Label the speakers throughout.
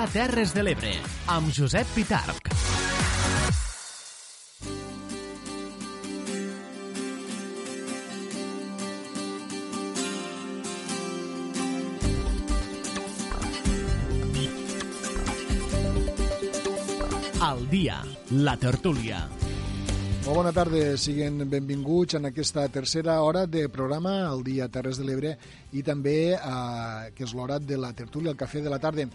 Speaker 1: dia a Terres de l'Ebre, amb Josep Pitarc. Al dia, la tertúlia.
Speaker 2: Molt bona tarda, siguin benvinguts en aquesta tercera hora de programa al dia Terres de l'Ebre i també eh, que és l'hora de la tertúlia, el cafè de la tarda.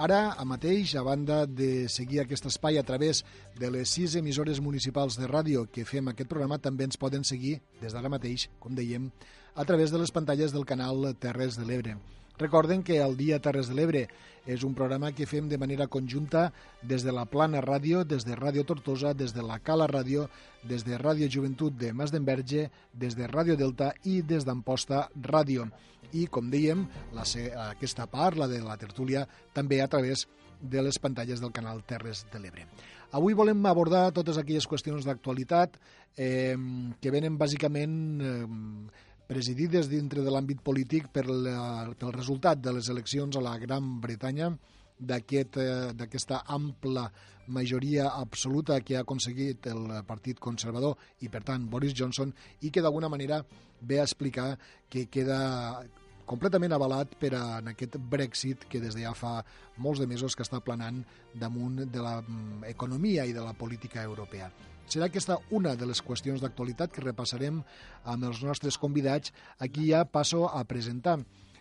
Speaker 2: Ara, a mateix, a banda de seguir aquest espai a través de les sis emissores municipals de ràdio que fem aquest programa, també ens poden seguir des d'ara mateix, com dèiem, a través de les pantalles del canal Terres de l'Ebre. Recorden que el Dia Terres de l'Ebre és un programa que fem de manera conjunta des de la Plana Ràdio, des de Ràdio Tortosa, des de la Cala Ràdio, des de Ràdio Joventut de Mas d'Enverge, des de Ràdio Delta i des d'Amposta Ràdio. I, com dèiem, la, aquesta part, la de la tertúlia, també a través de les pantalles del canal Terres de l'Ebre. Avui volem abordar totes aquelles qüestions d'actualitat eh, que venen bàsicament eh, presidides dintre de l'àmbit polític per la, pel resultat de les eleccions a la Gran Bretanya d'aquesta aquest, ampla majoria absoluta que ha aconseguit el Partit Conservador i, per tant, Boris Johnson, i que d'alguna manera ve a explicar que queda completament avalat per a en aquest Brexit que des de ja fa molts de mesos que està planant damunt de l'economia i de la política europea. Serà aquesta una de les qüestions d'actualitat que repassarem amb els nostres convidats. Aquí ja passo a presentar.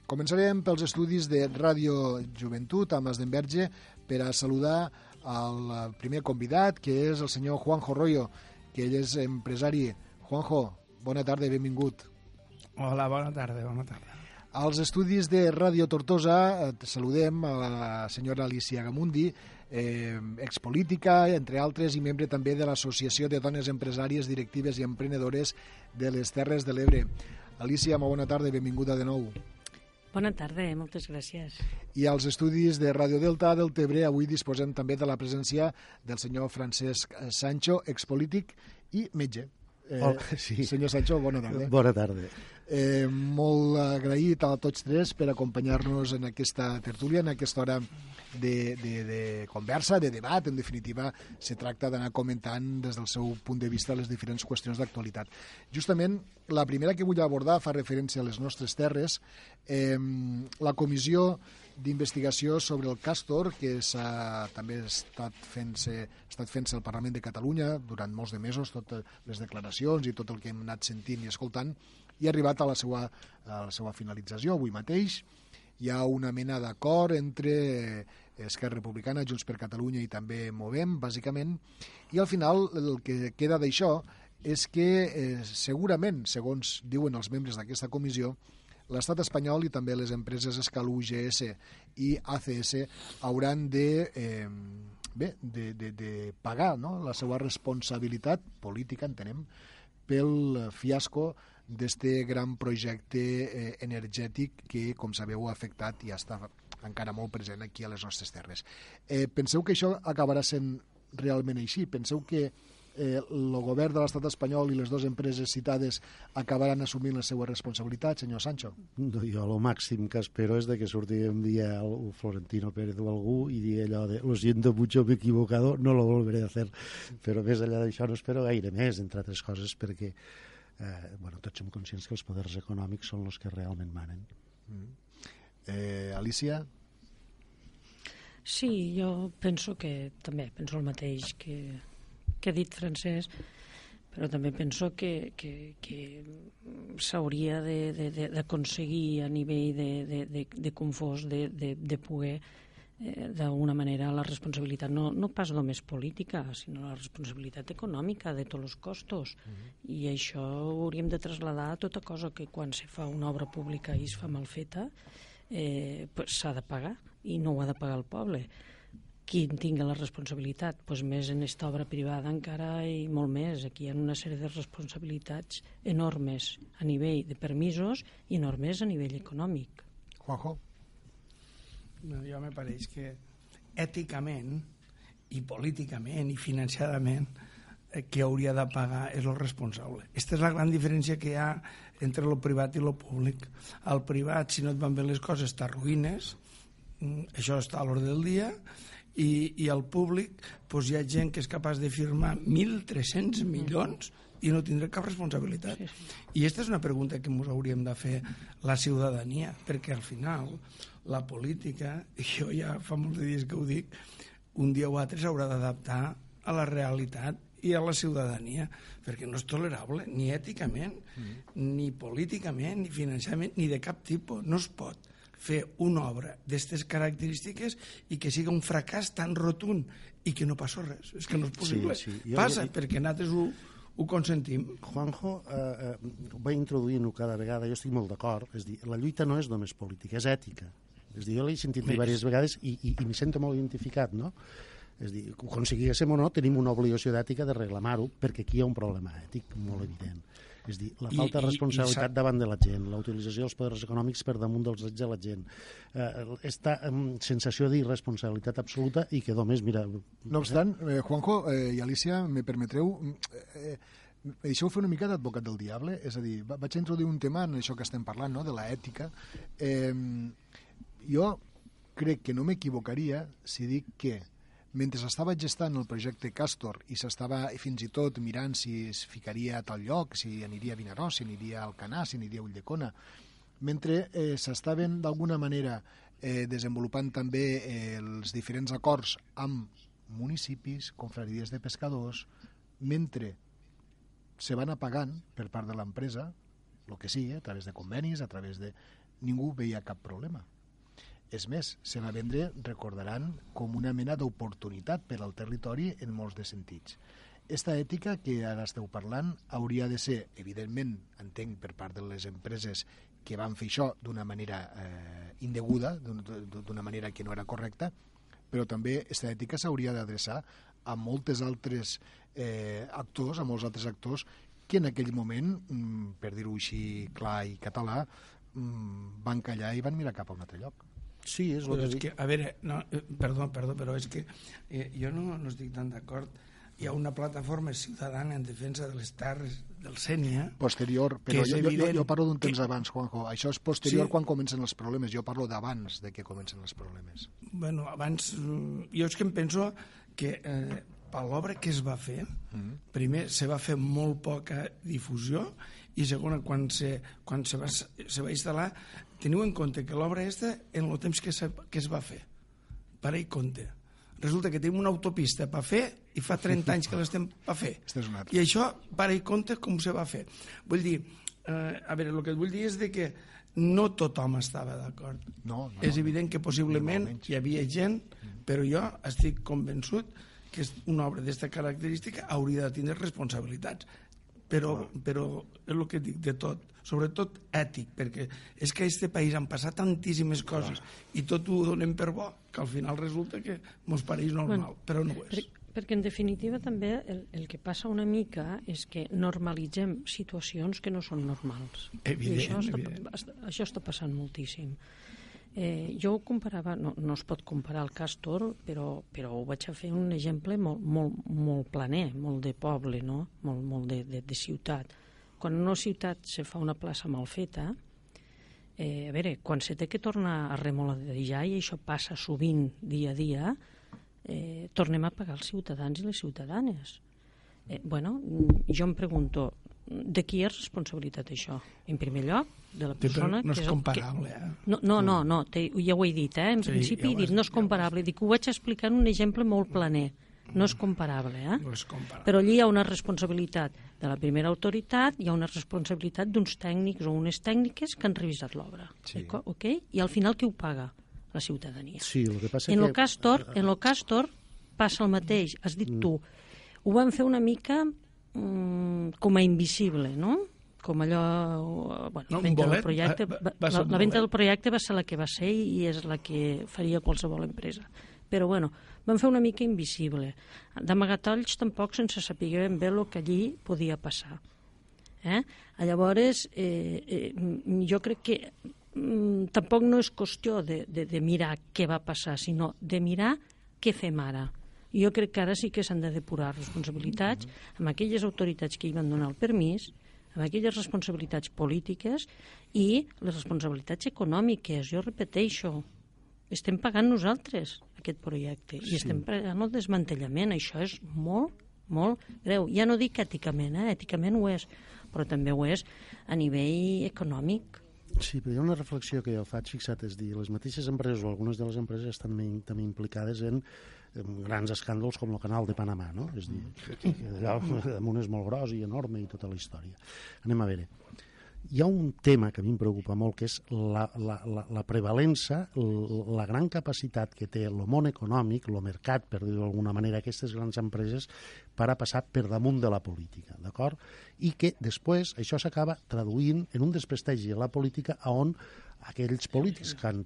Speaker 2: Començarem pels estudis de Ràdio Joventut a Masdenverge per a saludar el primer convidat, que és el senyor Juanjo Royo, que ell és empresari. Juanjo, bona tarda i benvingut.
Speaker 3: Hola, bona tarda, bona tarda.
Speaker 2: Als estudis de Ràdio Tortosa saludem a la senyora Alicia Gamundi, eh, expolítica, entre altres, i membre també de l'Associació de Dones Empresàries, Directives i Emprenedores de les Terres de l'Ebre. Alicia, molt bona tarda i benvinguda de nou.
Speaker 4: Bona tarda, eh? moltes gràcies.
Speaker 2: I als estudis de Radio Delta del Tebre avui disposem també de la presència del senyor Francesc Sancho, expolític i metge.
Speaker 5: Eh, oh, sí.
Speaker 2: Senyor Sancho, bona tarda.
Speaker 5: Bona tarda.
Speaker 2: Eh, molt agraït a tots tres per acompanyar-nos en aquesta tertúlia, en aquesta hora de, de, de conversa, de debat, en definitiva, se tracta d'anar comentant des del seu punt de vista les diferents qüestions d'actualitat. Justament, la primera que vull abordar fa referència a les nostres terres. Eh, la comissió d'investigació sobre el Castor, que s'ha també estat fent-se estat fent-se al Parlament de Catalunya durant molts de mesos, totes les declaracions i tot el que hem anat sentint i escoltant, i ha arribat a la seva, a la seva finalització avui mateix hi ha una mena d'acord entre Esquerra Republicana, Junts per Catalunya i també Movem, bàsicament, i al final el que queda d'això és que eh, segurament, segons diuen els membres d'aquesta comissió, l'estat espanyol i també les empreses Escalu, GS i ACS hauran de, eh, bé, de, de, de pagar no? la seva responsabilitat política, entenem, pel fiasco d'este gran projecte eh, energètic que, com sabeu, ha afectat i està encara molt present aquí a les nostres terres. Eh, penseu que això acabarà sent realment així? Penseu que eh, el govern de l'estat espanyol i les dues empreses citades acabaran assumint la seva responsabilitat, senyor Sancho?
Speaker 5: No, jo el màxim que espero és de que surti un dia el Florentino Pérez o algú i digui allò de lo siento mucho, me he equivocado, no lo volveré a hacer. Però més enllà d'això no espero gaire més, entre altres coses, perquè eh, bueno, tots som conscients que els poders econòmics són els que realment manen. Mm.
Speaker 2: Eh, Alicia?
Speaker 4: Sí, jo penso que també penso el mateix que, que ha dit Francesc, però també penso que, que, que s'hauria d'aconseguir a nivell de, de, de, de confós de, de, de poder eh, d'alguna manera la responsabilitat no, no pas només política, sinó la responsabilitat econòmica de tots els costos. Uh -huh. I això ho hauríem de traslladar a tota cosa que quan se fa una obra pública i es fa mal feta eh, s'ha de pagar i no ho ha de pagar el poble. Qui en tingui la responsabilitat? Pues més en aquesta obra privada encara i molt més. Aquí hi ha una sèrie de responsabilitats enormes a nivell de permisos i enormes a nivell econòmic.
Speaker 2: Juanjo?
Speaker 3: No, jo me pareix que èticament i políticament i financiadament eh, que hauria de pagar és el responsable. Aquesta és la gran diferència que hi ha entre el privat i el públic. Al privat, si no et van bé les coses, t'arruïnes, mm, això està a l'ordre del dia i, i al públic doncs, hi ha gent que és capaç de firmar 1.300 milions i no tindrà cap responsabilitat. Sí, sí. I aquesta és una pregunta que ens hauríem de fer la ciutadania, perquè al final la política, i jo ja fa molts dies que ho dic, un dia o altre s'haurà d'adaptar a la realitat i a la ciutadania, perquè no és tolerable ni èticament, mm. ni políticament, ni financiament, ni de cap tipus. No es pot fer una obra d'aquestes característiques i que siga un fracàs tan rotund i que no passa res. És que no és possible. Sí, sí. Jo, Passa, jo, perquè nosaltres ho, ho consentim.
Speaker 5: Juanjo eh, eh, va introduint-ho cada vegada, jo estic molt d'acord, és dir, la lluita no és només política, és ètica. És dir, jo l'he sentit dir diverses vegades i, i, i m'hi sento molt identificat, no? És dir, aconseguíssim o no, tenim una obligació d'ètica de reclamar-ho, perquè aquí hi ha un problema ètic molt evident. És dir, la falta I, de responsabilitat i, i davant de la gent, la utilització dels poders econòmics per damunt dels drets de la gent, eh, esta eh, sensació d'irresponsabilitat absoluta i que només, mira...
Speaker 2: No obstant, eh, Juanjo eh, i Alicia, me permetreu... Eh, deixeu fer una mica d'advocat del diable, és a dir, vaig introduir un tema en això que estem parlant, no?, de la ètica. Eh, jo crec que no m'equivocaria si dic que mentre s'estava gestant el projecte Castor i s'estava fins i tot mirant si es ficaria a tal lloc, si aniria a Vinaròs, si aniria al Canà, si aniria a Ulldecona, mentre eh, s'estaven d'alguna manera eh, desenvolupant també eh, els diferents acords amb municipis, confraries de pescadors, mentre se van apagant per part de l'empresa, el que sigui, a través de convenis, a través de... Ningú veia cap problema. És més, se va vendre, recordaran, com una mena d'oportunitat per al territori en molts de sentits. Esta ètica que ara esteu parlant hauria de ser, evidentment, entenc per part de les empreses que van fer això d'una manera eh, indeguda, d'una manera que no era correcta, però també aquesta ètica s'hauria d'adreçar a moltes altres eh, actors, a molts altres actors que en aquell moment, mm, per dir-ho així clar i català, mm, van callar i van mirar cap a un altre lloc.
Speaker 5: Sí, és el
Speaker 3: que, és que A veure, no, eh, perdó, perdó, però és que eh, jo no, no estic tan d'acord. Hi ha una plataforma ciutadana en defensa de les terres del Sènia...
Speaker 2: Posterior, però jo, jo, jo parlo d'un temps que... abans, Juanjo. Això és posterior sí. quan comencen els problemes. Jo parlo d'abans de que comencen els problemes.
Speaker 3: Bueno, abans... Mm, jo és que em penso que eh, per l'obra que es va fer, mm primer se va fer molt poca difusió i segona, quan se, quan se, va, se va instal·lar teniu en compte que l'obra aquesta en el temps que, se, que es va fer. Per i compte. Resulta que tenim una autopista per fer i fa 30 anys que l'estem per fer. I això per i compte com se va fer. Vull dir, eh, a veure, el que vull dir és de que no tothom estava d'acord.
Speaker 2: No, no,
Speaker 3: és evident que possiblement hi havia gent però jo estic convençut que una obra d'aquesta característica hauria de tindre responsabilitats però, però és el que dic de tot sobretot ètic, perquè és que a aquest país han passat tantíssimes coses i tot ho donem per bo, que al final resulta que mos pareix normal, bueno, però no ho és.
Speaker 4: Per, perquè en definitiva també el, el que passa una mica és que normalitzem situacions que no són normals.
Speaker 3: Evident,
Speaker 4: I això està,
Speaker 3: evident.
Speaker 4: això està passant moltíssim. Eh, jo ho comparava, no, no es pot comparar el Castor, però, però ho vaig a fer un exemple molt, molt, molt planer, molt de poble, no? molt, molt de, de, de ciutat quan una ciutat se fa una plaça mal feta, eh, a veure, quan se té que tornar a remoladejar, i això passa sovint dia a dia, eh, tornem a pagar els ciutadans i les ciutadanes. Eh, bueno, jo em pregunto, de qui és responsabilitat això? En primer lloc, de la persona...
Speaker 3: no és, que és comparable, eh?
Speaker 4: No, no, no, no té, ja ho he dit, eh? En sí, principi ja he dit, no és comparable. Dic, ho vaig explicar en un exemple molt planer. No és comparable, eh?
Speaker 3: No és comparable.
Speaker 4: Però allí hi ha una responsabilitat de la primera autoritat, hi ha una responsabilitat d'uns tècnics o unes tècniques que han revisat l'obra. Sí. Okay? I al final qui ho paga? La ciutadania.
Speaker 5: Sí, el que passa
Speaker 4: en
Speaker 5: que...
Speaker 4: Lo Castor, en el Castor passa el mateix, has dit mm. tu. Ho van fer una mica mm, com a invisible, no? Com allò... Bueno, no, la, venda del projecte, va, va, la, la venda del projecte va ser la que va ser i és la que faria qualsevol empresa. Però, bueno, van fer una mica invisible. D'amagatolls tampoc sense saber ben bé el que allí podia passar. Eh? Llavors, eh, eh, jo crec que mm, tampoc no és qüestió de, de, de mirar què va passar, sinó de mirar què fem ara. Jo crec que ara sí que s'han de depurar responsabilitats amb aquelles autoritats que hi van donar el permís, amb aquelles responsabilitats polítiques i les responsabilitats econòmiques. Jo repeteixo, estem pagant nosaltres aquest projecte i estem pagant el desmantellament. Això és molt, molt greu. Ja no dic èticament, eh? èticament ho és, però també ho és a nivell econòmic.
Speaker 5: Sí, però hi ha una reflexió que jo faig, fixa't, és dir, les mateixes empreses o algunes de les empreses estan també implicades en, en grans escàndols com el canal de Panamà, no? És dir, que allò damunt és molt gros i enorme i tota la història. Anem a veure. Hi ha un tema que a mi em preocupa molt, que és la, la, la, la prevalença, la gran capacitat que té el món econòmic, el mercat, per dir-ho d'alguna manera, aquestes grans empreses, per a passar per damunt de la política, d'acord? I que després això s'acaba traduint en un desprestigi a la política a on aquells polítics que han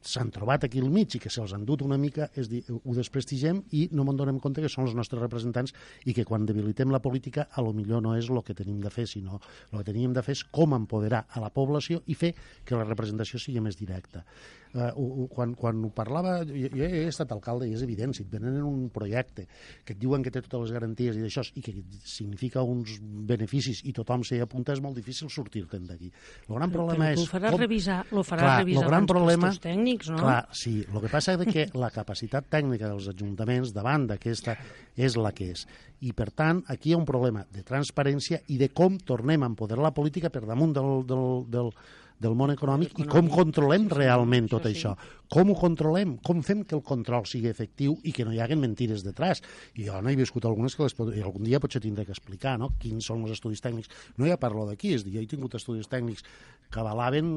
Speaker 5: s'han trobat aquí al mig i que se'ls han dut una mica, és dir, ho desprestigem i no me'n donem compte que són els nostres representants i que quan debilitem la política a lo millor no és el que tenim de fer, sinó el que teníem de fer és com empoderar a la població i fer que la representació sigui més directa. Uh, quan, quan ho parlava, jo, jo he estat alcalde i és evident, si et venen en un projecte que et diuen que té totes les garanties i d'això i que significa uns beneficis i tothom s'hi apunta, és molt difícil sortir-te'n d'aquí. El gran problema
Speaker 4: però
Speaker 5: és...
Speaker 4: ho faràs revisar, lo faràs
Speaker 5: Clar,
Speaker 4: revisar
Speaker 5: el gran problema,
Speaker 4: teus tècnics, no?
Speaker 5: Clar, sí, el que passa és que la capacitat tècnica dels ajuntaments davant d'aquesta és la que és. I, per tant, aquí hi ha un problema de transparència i de com tornem a empoderar la política per damunt del, del, del, del món econòmic i com controlem realment tot això. Com ho controlem? Com fem que el control sigui efectiu i que no hi haguen mentires detrás? I jo no he viscut algunes que les i algun dia potser tindré que explicar no? quins són els estudis tècnics. No ja parlo d'aquí, és dir, jo he tingut estudis tècnics que avalaven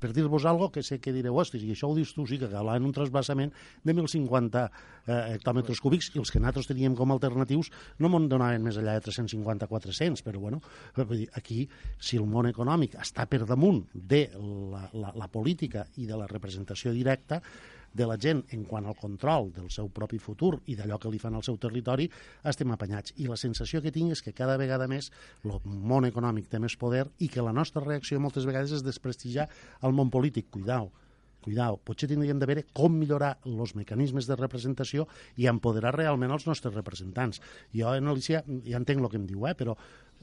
Speaker 5: per dir-vos algo que sé que direu, hostis, i això ho dius tu, sí, que avalaven un trasbassament de 1.050 eh, hectòmetres cúbics i els que nosaltres teníem com a alternatius no me'n donaven més enllà de 350-400, però bueno, vull dir, aquí, si el món econòmic està per damunt de la, la, la política i de la representació directa, de la gent en quant al control del seu propi futur i d'allò que li fan al seu territori, estem apanyats. I la sensació que tinc és que cada vegada més el món econòmic té més poder i que la nostra reacció moltes vegades és desprestigiar el món polític. Cuidao, cuidao, potser tindríem de veure com millorar els mecanismes de representació i empoderar realment els nostres representants. Jo, en Alicia, ja entenc el que em diu, eh, però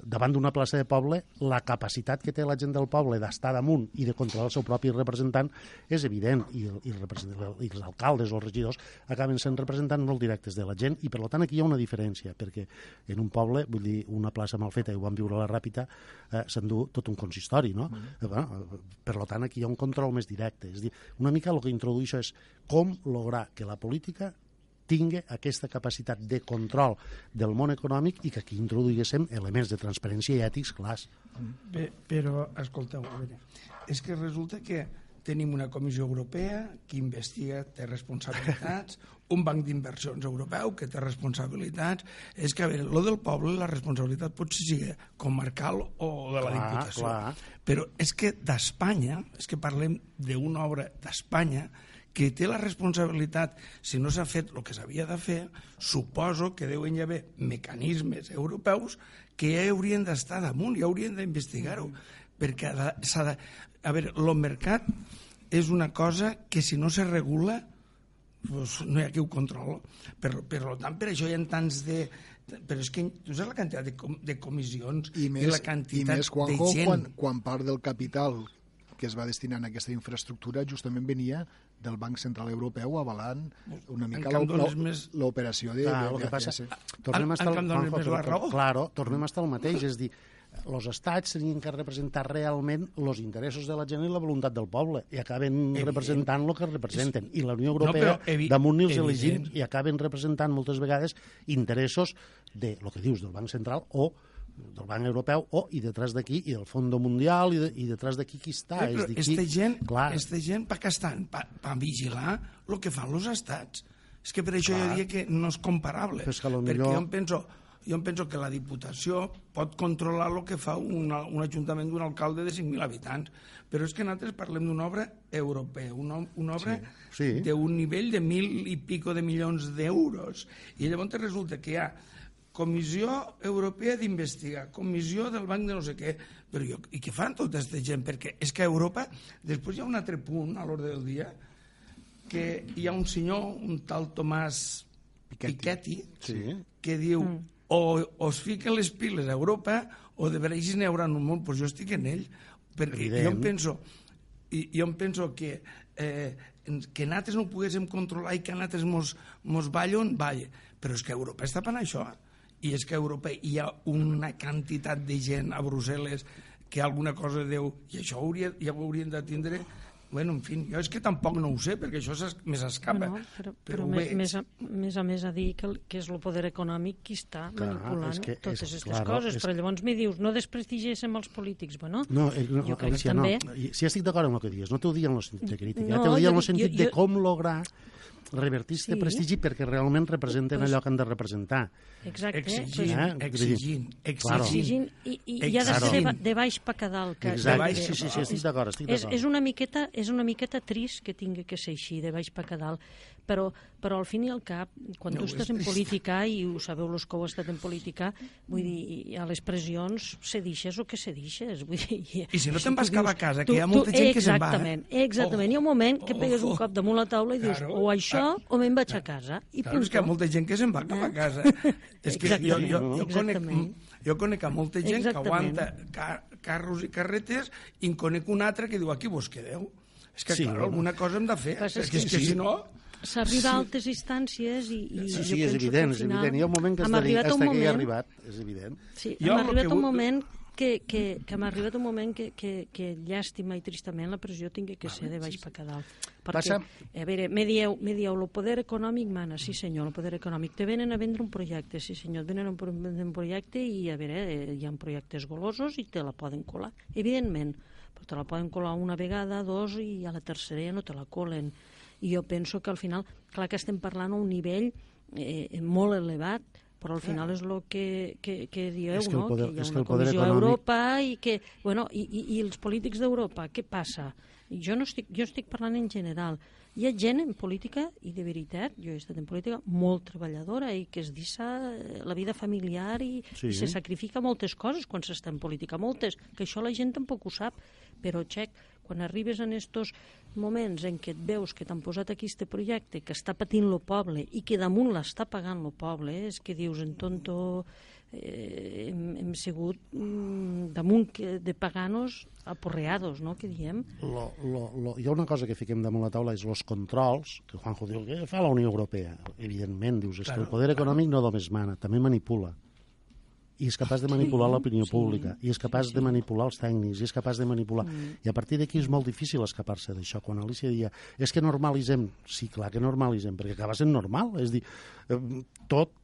Speaker 5: davant d'una plaça de poble, la capacitat que té la gent del poble d'estar damunt i de controlar el seu propi representant és evident, i, i, i els alcaldes o els regidors acaben sent representants molt directes de la gent, i per tant aquí hi ha una diferència, perquè en un poble, vull dir, una plaça mal feta, i ho vam viure a la Ràpita, eh, s'endú tot un consistori, no? Eh, bueno, per tant, aquí hi ha un control més directe. És dir, una mica el que introduïixo és com lograr que la política tingui aquesta capacitat de control del món econòmic i que aquí introduïguéssim elements de transparència i ètics clars.
Speaker 3: Bé, però, escolteu, veure, és que resulta que tenim una comissió europea que investiga, té responsabilitats, un banc d'inversions europeu que té responsabilitats. És que, a veure, lo del poble, la responsabilitat pot ser comarcal o de la
Speaker 5: Clar,
Speaker 3: Diputació.
Speaker 5: clar.
Speaker 3: Però és que d'Espanya, és que parlem d'una obra d'Espanya que té la responsabilitat, si no s'ha fet el que s'havia de fer, suposo que deuen hi haver mecanismes europeus que ja haurien d'estar damunt, ja haurien d'investigar-ho, perquè s'ha de... A veure, el mercat és una cosa que si no se regula pues, no hi ha qui ho controla. Per, per tant, per això hi ha tants de... Però és que tu saps la quantitat de, com, de comissions
Speaker 2: I més,
Speaker 3: la
Speaker 2: i
Speaker 3: quantitat
Speaker 2: més Juanjo,
Speaker 3: de gent.
Speaker 2: quan, quan part del capital que es va destinar a aquesta infraestructura justament venia del Banc Central Europeu avalant una mica
Speaker 3: Encara em
Speaker 2: l'o-
Speaker 3: dones
Speaker 2: l'o-
Speaker 3: més-
Speaker 2: l'operació de,
Speaker 5: Clar,
Speaker 2: de,
Speaker 5: que passa...
Speaker 2: ACS.
Speaker 5: Tornem a estar...
Speaker 3: més la raó.
Speaker 5: Claro, tornem a estar el mateix, és dir, els estats tenien que representar realment els interessos de la gent i la voluntat del poble i acaben
Speaker 3: Evident.
Speaker 5: representant el que representen. I la Unió
Speaker 3: No,
Speaker 5: Europea,
Speaker 3: però evi-
Speaker 5: damunt els elegim i acaben representant moltes vegades interessos de lo que dius del Banc Central o del Banc Europeu o i detrás d'aquí i del Fondo Mundial i, de, i detrás d'aquí qui està
Speaker 3: Eh,
Speaker 5: és
Speaker 3: però
Speaker 5: dir,
Speaker 3: esta gent,
Speaker 5: clar,
Speaker 3: esta gent per què estan? Per, per vigilar el que fan els estats. És que per això
Speaker 5: Clar.
Speaker 3: jo diria que no és comparable.
Speaker 5: És que lo
Speaker 3: perquè
Speaker 5: millor-
Speaker 3: jo em penso, jo em penso que la Diputació pot controlar el que fa una, un ajuntament d'un alcalde de 5.000 habitants, però és que nosaltres parlem d'una obra europea, una, una obra
Speaker 5: Sí, sí.
Speaker 3: d'un nivell de mil i pico de milions d'euros. I llavors resulta que hi ha Comissió Europea d'Investigar, Comissió del Banc de no sé què, però jo, i què fan tota aquesta gent? Perquè és que a Europa, després hi ha un altre punt a l'ordre del dia, que hi ha un senyor, un tal Tomàs
Speaker 2: Piketty.
Speaker 3: Piketty,
Speaker 5: Sí.
Speaker 3: que diu o, o es fiquen les piles a Europa o de veres n'hi haurà un món, doncs jo estic en ell, perquè
Speaker 5: Evident.
Speaker 3: jo em penso, i jo em penso que eh, que nosaltres no ho poguéssim controlar i que nosaltres mos, mos ballon, balla. Però és que Europa està per això. I és que a Europa hi ha una quantitat de gent a Brussel·les que alguna cosa deu... I això hauria, ja ho haurien de tindre Bueno, en fi, jo és que tampoc no ho sé, perquè això més escapa.
Speaker 4: No, però, però, però més, més, a, més a més a dir que, que és el poder econòmic qui està clar, manipulant que totes aquestes claro, coses. És... Però llavors mi dius, no desprestigéssim els polítics. Bueno,
Speaker 5: no, eh, no, jo crec Alicia, també... no. Si estic d'acord amb el que dius, no t'ho dic en el sentit de crítica, no, eh? t'ho dic en el sentit jo, jo... de com lograr revertir sí. de prestigi perquè realment representen pues, allò que han de representar.
Speaker 4: Exacte.
Speaker 3: Exigint, eh? exigint, exigint.
Speaker 4: Claro. exigint i, i, i ha de ser de, de baix per a dalt. Que,
Speaker 5: Exacte. De baix, sí, sí, sí, estic d'acord, estic
Speaker 4: d'acord. És, és, una miqueta, és una miqueta trist que tingui que ser així, de baix per a dalt, però, però al fin i al cap, quan no, tu estàs en política, i ho sabeu els que heu estat en política, vull dir, a les pressions se deixes o que se deixes. Vull dir,
Speaker 3: I si no te'n vas cap a casa, que hi ha molta tu, gent que se'n va.
Speaker 4: Exactament, eh? exactament. Oh, hi ha un moment que pegues oh, un cop damunt la taula i dius, claro, o això ah, o me'n vaig a casa. I
Speaker 3: claro, és que hi ha molta gent que se'n va cap a casa. Eh? és que jo, jo, jo, conec, jo conec a molta gent Exactament. que aguanta car carros i carretes i en conec un altre que diu, aquí vos quedeu. És que, sí, clar, alguna cosa hem de fer. És, que, és que, sí. si no
Speaker 4: s'arriba a altes instàncies i, i
Speaker 5: sí, sí, és evident, és evident. Hi ha un moment que hasta, hasta que moment, hi ha arribat, és evident.
Speaker 4: Sí, jo hem arribat un moment que, que, que m'ha arribat un moment que, que, que llàstima i tristament la pressió tingui que ser de baix per cada dalt. Perquè, Passa... a veure, me dieu, me dieu, el poder econòmic mana, sí senyor, el poder econòmic. Te venen a vendre un projecte, sí senyor, et venen a vendre un projecte i, a veure, eh, hi ha projectes golosos i te la poden colar, evidentment, però te la poden colar una vegada, dos, i a la tercera ja no te la colen i jo penso que al final, clar que estem parlant a un nivell eh, molt elevat, però al final és el que, que, que dieu,
Speaker 5: que
Speaker 4: no?
Speaker 5: Poder,
Speaker 4: que hi ha
Speaker 5: una
Speaker 4: comissió
Speaker 5: econòmic...
Speaker 4: a Europa i que, bueno, i, i, i els polítics d'Europa, què passa? Jo no estic, jo estic parlant en general. Hi ha gent en política, i de veritat, jo he estat en política, molt treballadora i que es deixa eh, la vida familiar i, sí. i se sacrifica moltes coses quan s'està en política, moltes, que això la gent tampoc ho sap, però, xec, quan arribes en estos moments en què et veus que t'han posat aquí este projecte, que està patint el poble i que damunt l'està pagant el poble, eh, és que dius en tonto eh, hem, hem sigut mm, damunt de paganos aporreados, no?, que diem.
Speaker 5: Lo, lo, lo, hi ha una cosa que fiquem damunt la taula, és els controls, que Juanjo diu que fa la Unió Europea. Evidentment, dius, és claro, que el poder econòmic no només mana, també manipula i és capaç de manipular l'opinió sí, pública, i és capaç sí, sí. de manipular els tècnics, i és capaç de manipular... Mm. I a partir d'aquí és molt difícil escapar-se d'això. Quan Alicia dia, és que normalitzem, sí, clar que normalitzem, perquè acaba sent normal, és dir, eh, tot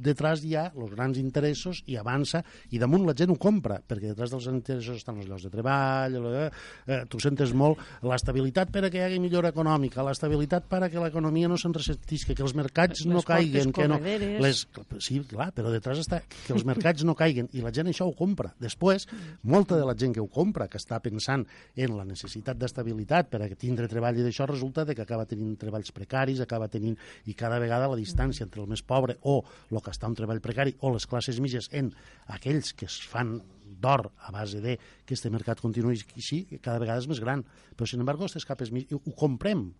Speaker 5: detrás hi ha els grans interessos i avança, i damunt la gent ho compra, perquè detrás dels interessos estan els llocs de treball, eh, eh, tu sentes molt l'estabilitat per a que hi hagi millora econòmica, l'estabilitat per a que l'economia no se'n ressentisca, que els mercats les no caiguen, que no... Les, sí, clar, però detrás està que els mercats no caiguen, i la gent això ho compra. Després, molta de la gent que ho compra, que està pensant en la necessitat d'estabilitat per a que tindre treball i d'això, resulta de que acaba tenint treballs precaris, acaba tenint, i cada vegada la distància entre el més pobre o el que està en treball precari o les classes mitges en aquells que es fan d'or a base de que este mercat continuï així, cada vegada és més gran. Però, sin embargo, aquestes capes ho comprem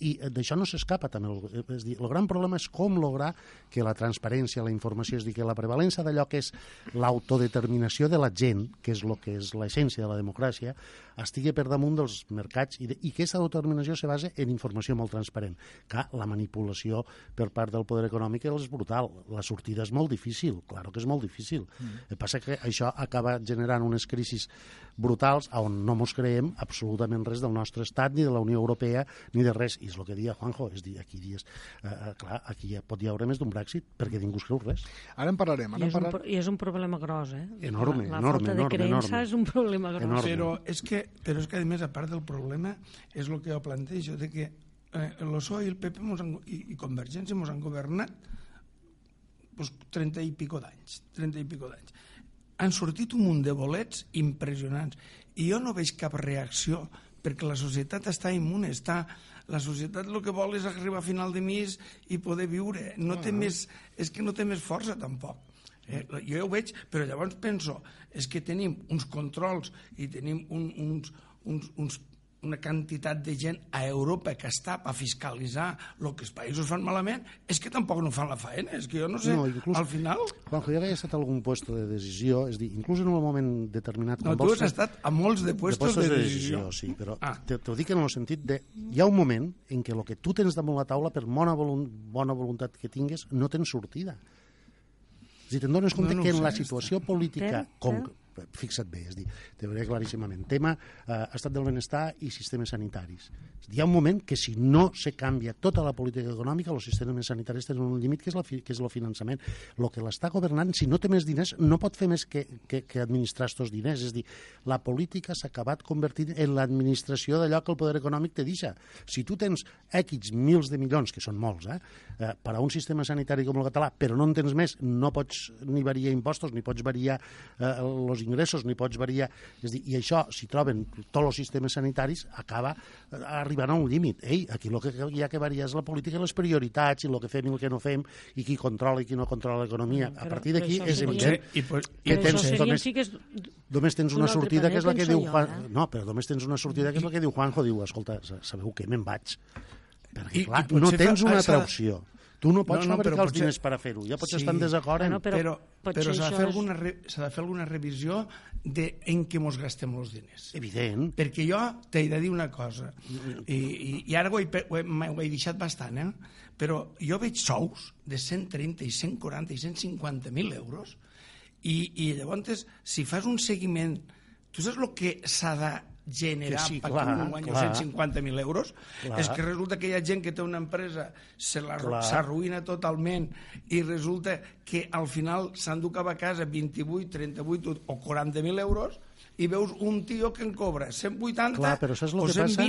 Speaker 5: i d'això no s'escapa també. És dir, el gran problema és com lograr que la transparència, la informació, és dir, que la prevalença d'allò que és l'autodeterminació de la gent, que és el que és l'essència de la democràcia, estigui per damunt dels mercats i, de, i que aquesta autodeterminació se base en informació molt transparent. Que la manipulació per part del poder econòmic és brutal. La sortida és molt difícil, clar que és molt difícil. Mm. El que passa que això acaba generant unes crisis brutals on no mos creem absolutament res del nostre estat, ni de la Unió Europea, ni de res. I és el que dia Juanjo, és dir, aquí dies, eh, eh, clar, aquí ja pot hi haure més d'un Brexit, perquè ningú es creu res.
Speaker 2: Ara en parlarem. Ara
Speaker 4: I, és
Speaker 2: parlar...
Speaker 4: un, I és un problema gros, eh?
Speaker 5: Enorme,
Speaker 4: la, la
Speaker 5: enorme,
Speaker 4: falta
Speaker 5: enorme,
Speaker 4: de creença
Speaker 5: enorme.
Speaker 4: és un problema gros.
Speaker 3: Enorme. Però és que però és que, a més, a part del problema, és el que jo plantejo, de que eh, el PSOE i el PP han, i, i Convergència ens han governat pues, 30 i pico d'anys, 30 i pico d'anys. Han sortit un munt de bolets impressionants i jo no veig cap reacció perquè la societat està immune, està... La societat el que vol és arribar a final de mes i poder viure. No té més, és que no té més força, tampoc. Eh, jo ja ho veig, però llavors penso, és que tenim uns controls i tenim un, uns, uns, uns una quantitat de gent a Europa que està per fiscalitzar el que els països fan malament, és que tampoc no fan la feina. És que jo no sé,
Speaker 5: No, inclús-
Speaker 3: al final...
Speaker 5: Juanjo, ja que he estat a algun puesto de decisió, és dir, inclús en un moment determinat...
Speaker 3: No, tu has estat a molts de puestos de, decisió.
Speaker 5: sí, però
Speaker 3: Ah.
Speaker 5: ah. t'ho dic en el sentit de... Hi ha un moment en què el que tu tens damunt la taula, per bona, volun bona voluntat que tingues, no tens sortida. És a dir, te'n dones compte
Speaker 3: No, no
Speaker 5: que en la situació política... Com, fixa't bé, és dir, te veuré claríssimament. Tema eh, estat del benestar i sistemes sanitaris. Hi ha un moment que si no se canvia tota la política econòmica, els sistemes sanitaris tenen un límit que és, la, que és el finançament. El que l'està governant, si no té més diners, no pot fer més que, que, que administrar aquests diners. És dir, la política s'ha acabat convertint en l'administració d'allò que el poder econòmic te deixa. Si tu tens X mils de milions, que són molts, eh, eh, per a un sistema sanitari com el català, però no en tens més, no pots ni variar impostos, ni pots variar eh, els ingressos, ni pots variar... És dir, I això, si troben tots els sistemes sanitaris, acaba eh, arribant a un límit. Ei, aquí el que hi ha que variar és la política i les prioritats, i el que fem i el que no fem, i qui controla i qui no controla l'economia. A partir d'aquí és
Speaker 4: seria-
Speaker 5: evident
Speaker 3: Sí, i, pues,
Speaker 5: que
Speaker 3: i
Speaker 5: tens
Speaker 4: seria
Speaker 5: només-
Speaker 4: sí que és...
Speaker 5: Només tens una sortida que és la que diu
Speaker 4: penso
Speaker 5: Juan...
Speaker 4: jo, eh?
Speaker 5: No, però només tens una sortida que és la que diu Juanjo, diu, escolta, sa- sabeu què, me'n vaig. Perquè,
Speaker 3: I-
Speaker 5: clar,
Speaker 3: i potser
Speaker 5: no tens una altra opció. Tu no pots
Speaker 3: No, no,
Speaker 5: fabricar
Speaker 3: però
Speaker 5: els
Speaker 3: potser-
Speaker 5: diners per a fer-ho. Ja pots
Speaker 3: Sí.
Speaker 5: estar en desacord en...
Speaker 4: Bueno, però-
Speaker 3: però,
Speaker 4: potser
Speaker 3: però s'ha de, fer
Speaker 4: és-
Speaker 3: alguna re, s'ha de fer alguna revisió de en què mos gastem els diners.
Speaker 5: Evident.
Speaker 3: Perquè jo t'he de dir una cosa, i, i, i ara ho he, ho, he, ho he deixat bastant, eh? però jo veig sous de 130 i 140 i 150.000 euros i, i llavors, si fas un seguiment, tu saps el que s'ha de generar
Speaker 5: Que sí, clar,
Speaker 3: un guanyi
Speaker 5: clar.
Speaker 3: 150.000 euros
Speaker 5: Clar.
Speaker 3: és que resulta que hi ha gent que té una empresa se la- s'arruïna totalment i resulta que al final s'enduca a casa 28, 38 o 40.000 euros i veus un tio que en cobra 180
Speaker 5: Clar, però saps
Speaker 3: o
Speaker 5: que passa?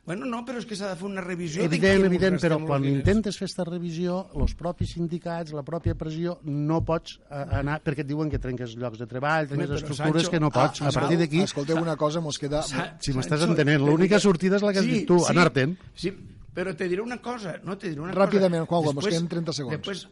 Speaker 3: 120 Bueno, no, però és que s'ha de fer una revisió de
Speaker 5: Evident, evident, però quan intentes fer aquesta revisió, els propis sindicats, la pròpia pressió, no pots eh, anar, perquè et diuen que trenques llocs de treball, trenques
Speaker 3: però,
Speaker 5: estructures
Speaker 3: Sancho,
Speaker 5: que no pots.
Speaker 3: ah,
Speaker 5: a partir d'aquí,
Speaker 2: Escolteu una cosa, mos queda...
Speaker 3: Sa-
Speaker 5: si m'estàs entenent,
Speaker 3: te
Speaker 5: l'única sortida és la que has dit tu, anar-te'n.
Speaker 3: Sí, però te diré una cosa, no, te diré una
Speaker 2: Ràpidament,
Speaker 3: cosa.
Speaker 2: Juanjo, mos queden 30 segons.
Speaker 3: Després,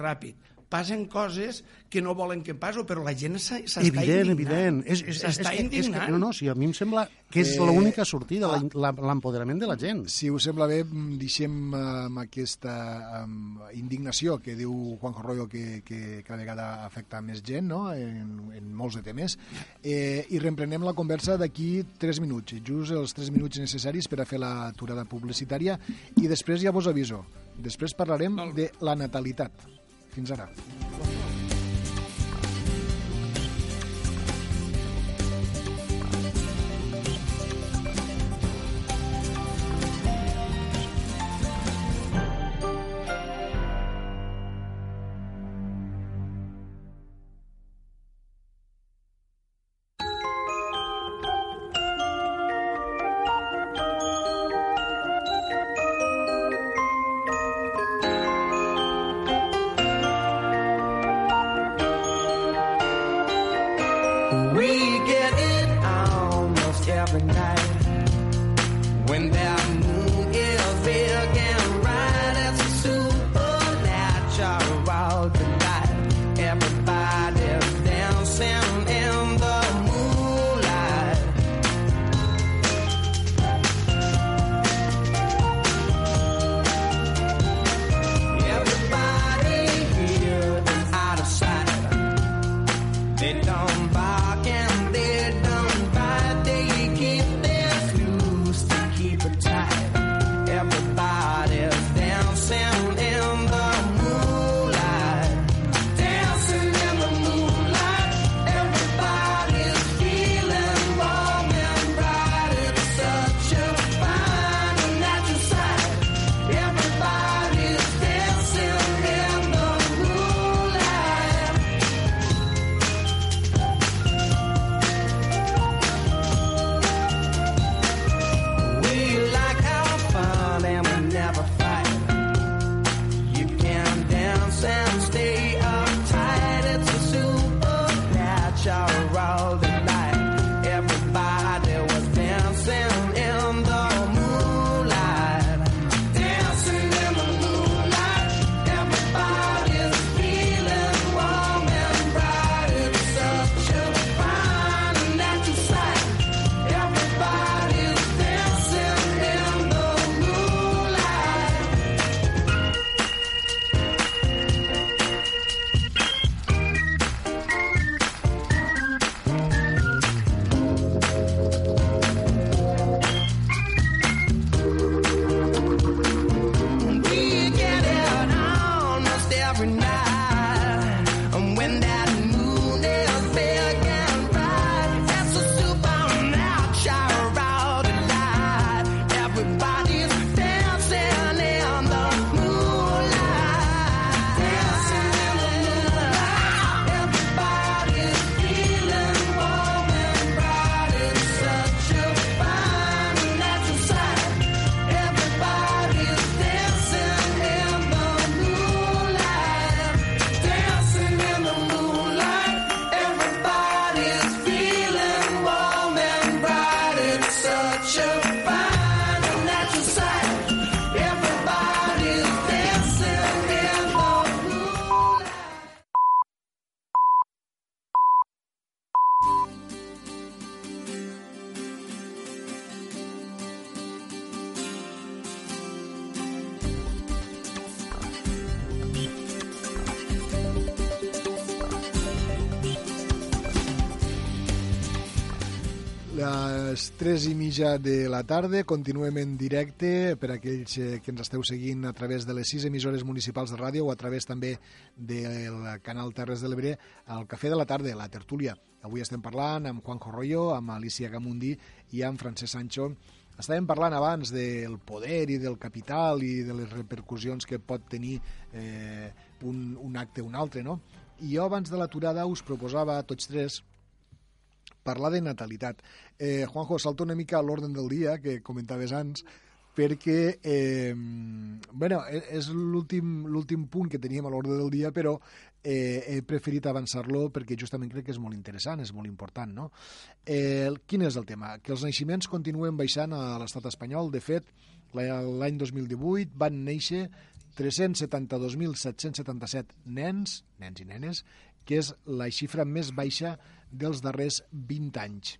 Speaker 3: ràpid, passen coses que no volen que passo, però la gent s'ha- s'està
Speaker 5: Evident,
Speaker 3: indignant.
Speaker 5: evident. És, és, és,
Speaker 3: S'està
Speaker 5: que, és que,
Speaker 3: indignant.
Speaker 5: no, no, sí, a mi em sembla que és
Speaker 2: Eh,
Speaker 5: l'única sortida, la- l'empoderament de la gent.
Speaker 2: Si us sembla bé, deixem eh, amb aquesta um, indignació que diu Juanjo Royo que, que cada vegada afecta més gent no? en, en molts de temes eh, i reemprenem la conversa d'aquí 3 minuts, just els 3 minuts necessaris per a fer l'aturada publicitària i després ja vos aviso, després parlarem de la natalitat. Fins ara.
Speaker 6: We get it almost every night. When that
Speaker 2: 3 i mitja de la tarda continuem en directe per aquells eh, que ens esteu seguint a través de les sis emissores municipals de ràdio o a través també del canal Terres de l'Ebre al Cafè de la Tarda, la tertúlia. Avui estem parlant amb Juanjo Rollo, amb Alicia Gamundi i amb Francesc Sancho. Estàvem parlant abans del poder i del capital i de les repercussions que pot tenir eh, un, un acte o un altre, no? I jo abans de l'aturada us proposava a tots tres parlar de natalitat. Eh, Juanjo, salta una mica a l'ordre del dia, que comentaves abans, perquè eh, bueno, e- és l'últim punt que teníem a l'ordre del dia, però eh, he preferit avançar-lo perquè justament crec que és molt interessant, és molt important. No? Eh, quin és el tema? Que els naixements continuen baixant a l'estat espanyol. De fet, l'any 2018 van néixer 372.777 nens, nens i nenes, que és la xifra més baixa dels darrers 20 anys.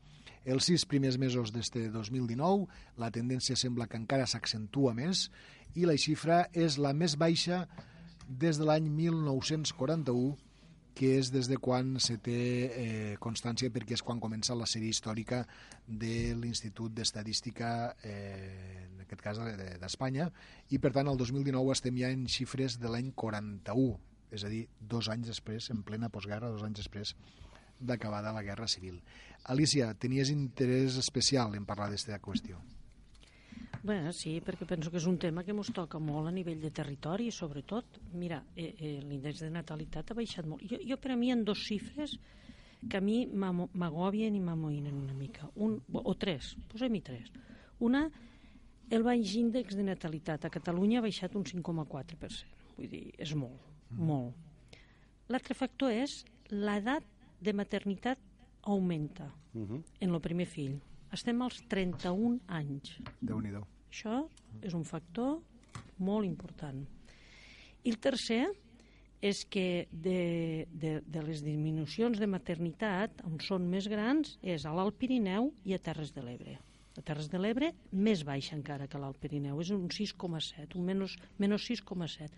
Speaker 2: Els sis primers mesos d'este 2019, la tendència sembla que encara s'accentua més i la xifra és la més baixa des de l'any 1941, que és des de quan se té eh, constància, perquè és quan comença la sèrie històrica de l'Institut d'Estadística, eh, en aquest cas de- d'Espanya, i per tant el 2019 estem ja en xifres de l'any 41, és a dir, dos anys després, en plena postguerra, dos anys després d'acabada la Guerra Civil. Alicia, tenies interès especial en parlar d'aquesta qüestió.
Speaker 4: Bé, sí, perquè penso que és un tema que ens toca molt a nivell de territori sobretot, mira, eh, eh, l'índex de natalitat ha baixat molt. Jo, jo per a mi ha dos xifres que a mi m'agobien i m'amoïnen una mica. Un, o tres, posem-hi tres. Una, el baix índex de natalitat a Catalunya ha baixat un 5,4%. Vull dir, és molt, molt. L'altre factor és l'edat de maternitat augmenta
Speaker 5: Uh -huh.
Speaker 4: en el primer fill. Estem als 31 anys.
Speaker 2: déu nhi
Speaker 4: Això és un factor molt important. I el tercer és que de, de, de les disminucions de maternitat, on són més grans, és a l'Alt Pirineu i a Terres de l'Ebre. A Terres de l'Ebre més baixa encara que l'Alt Pirineu, és un 6,7, un menys, menys 6,7.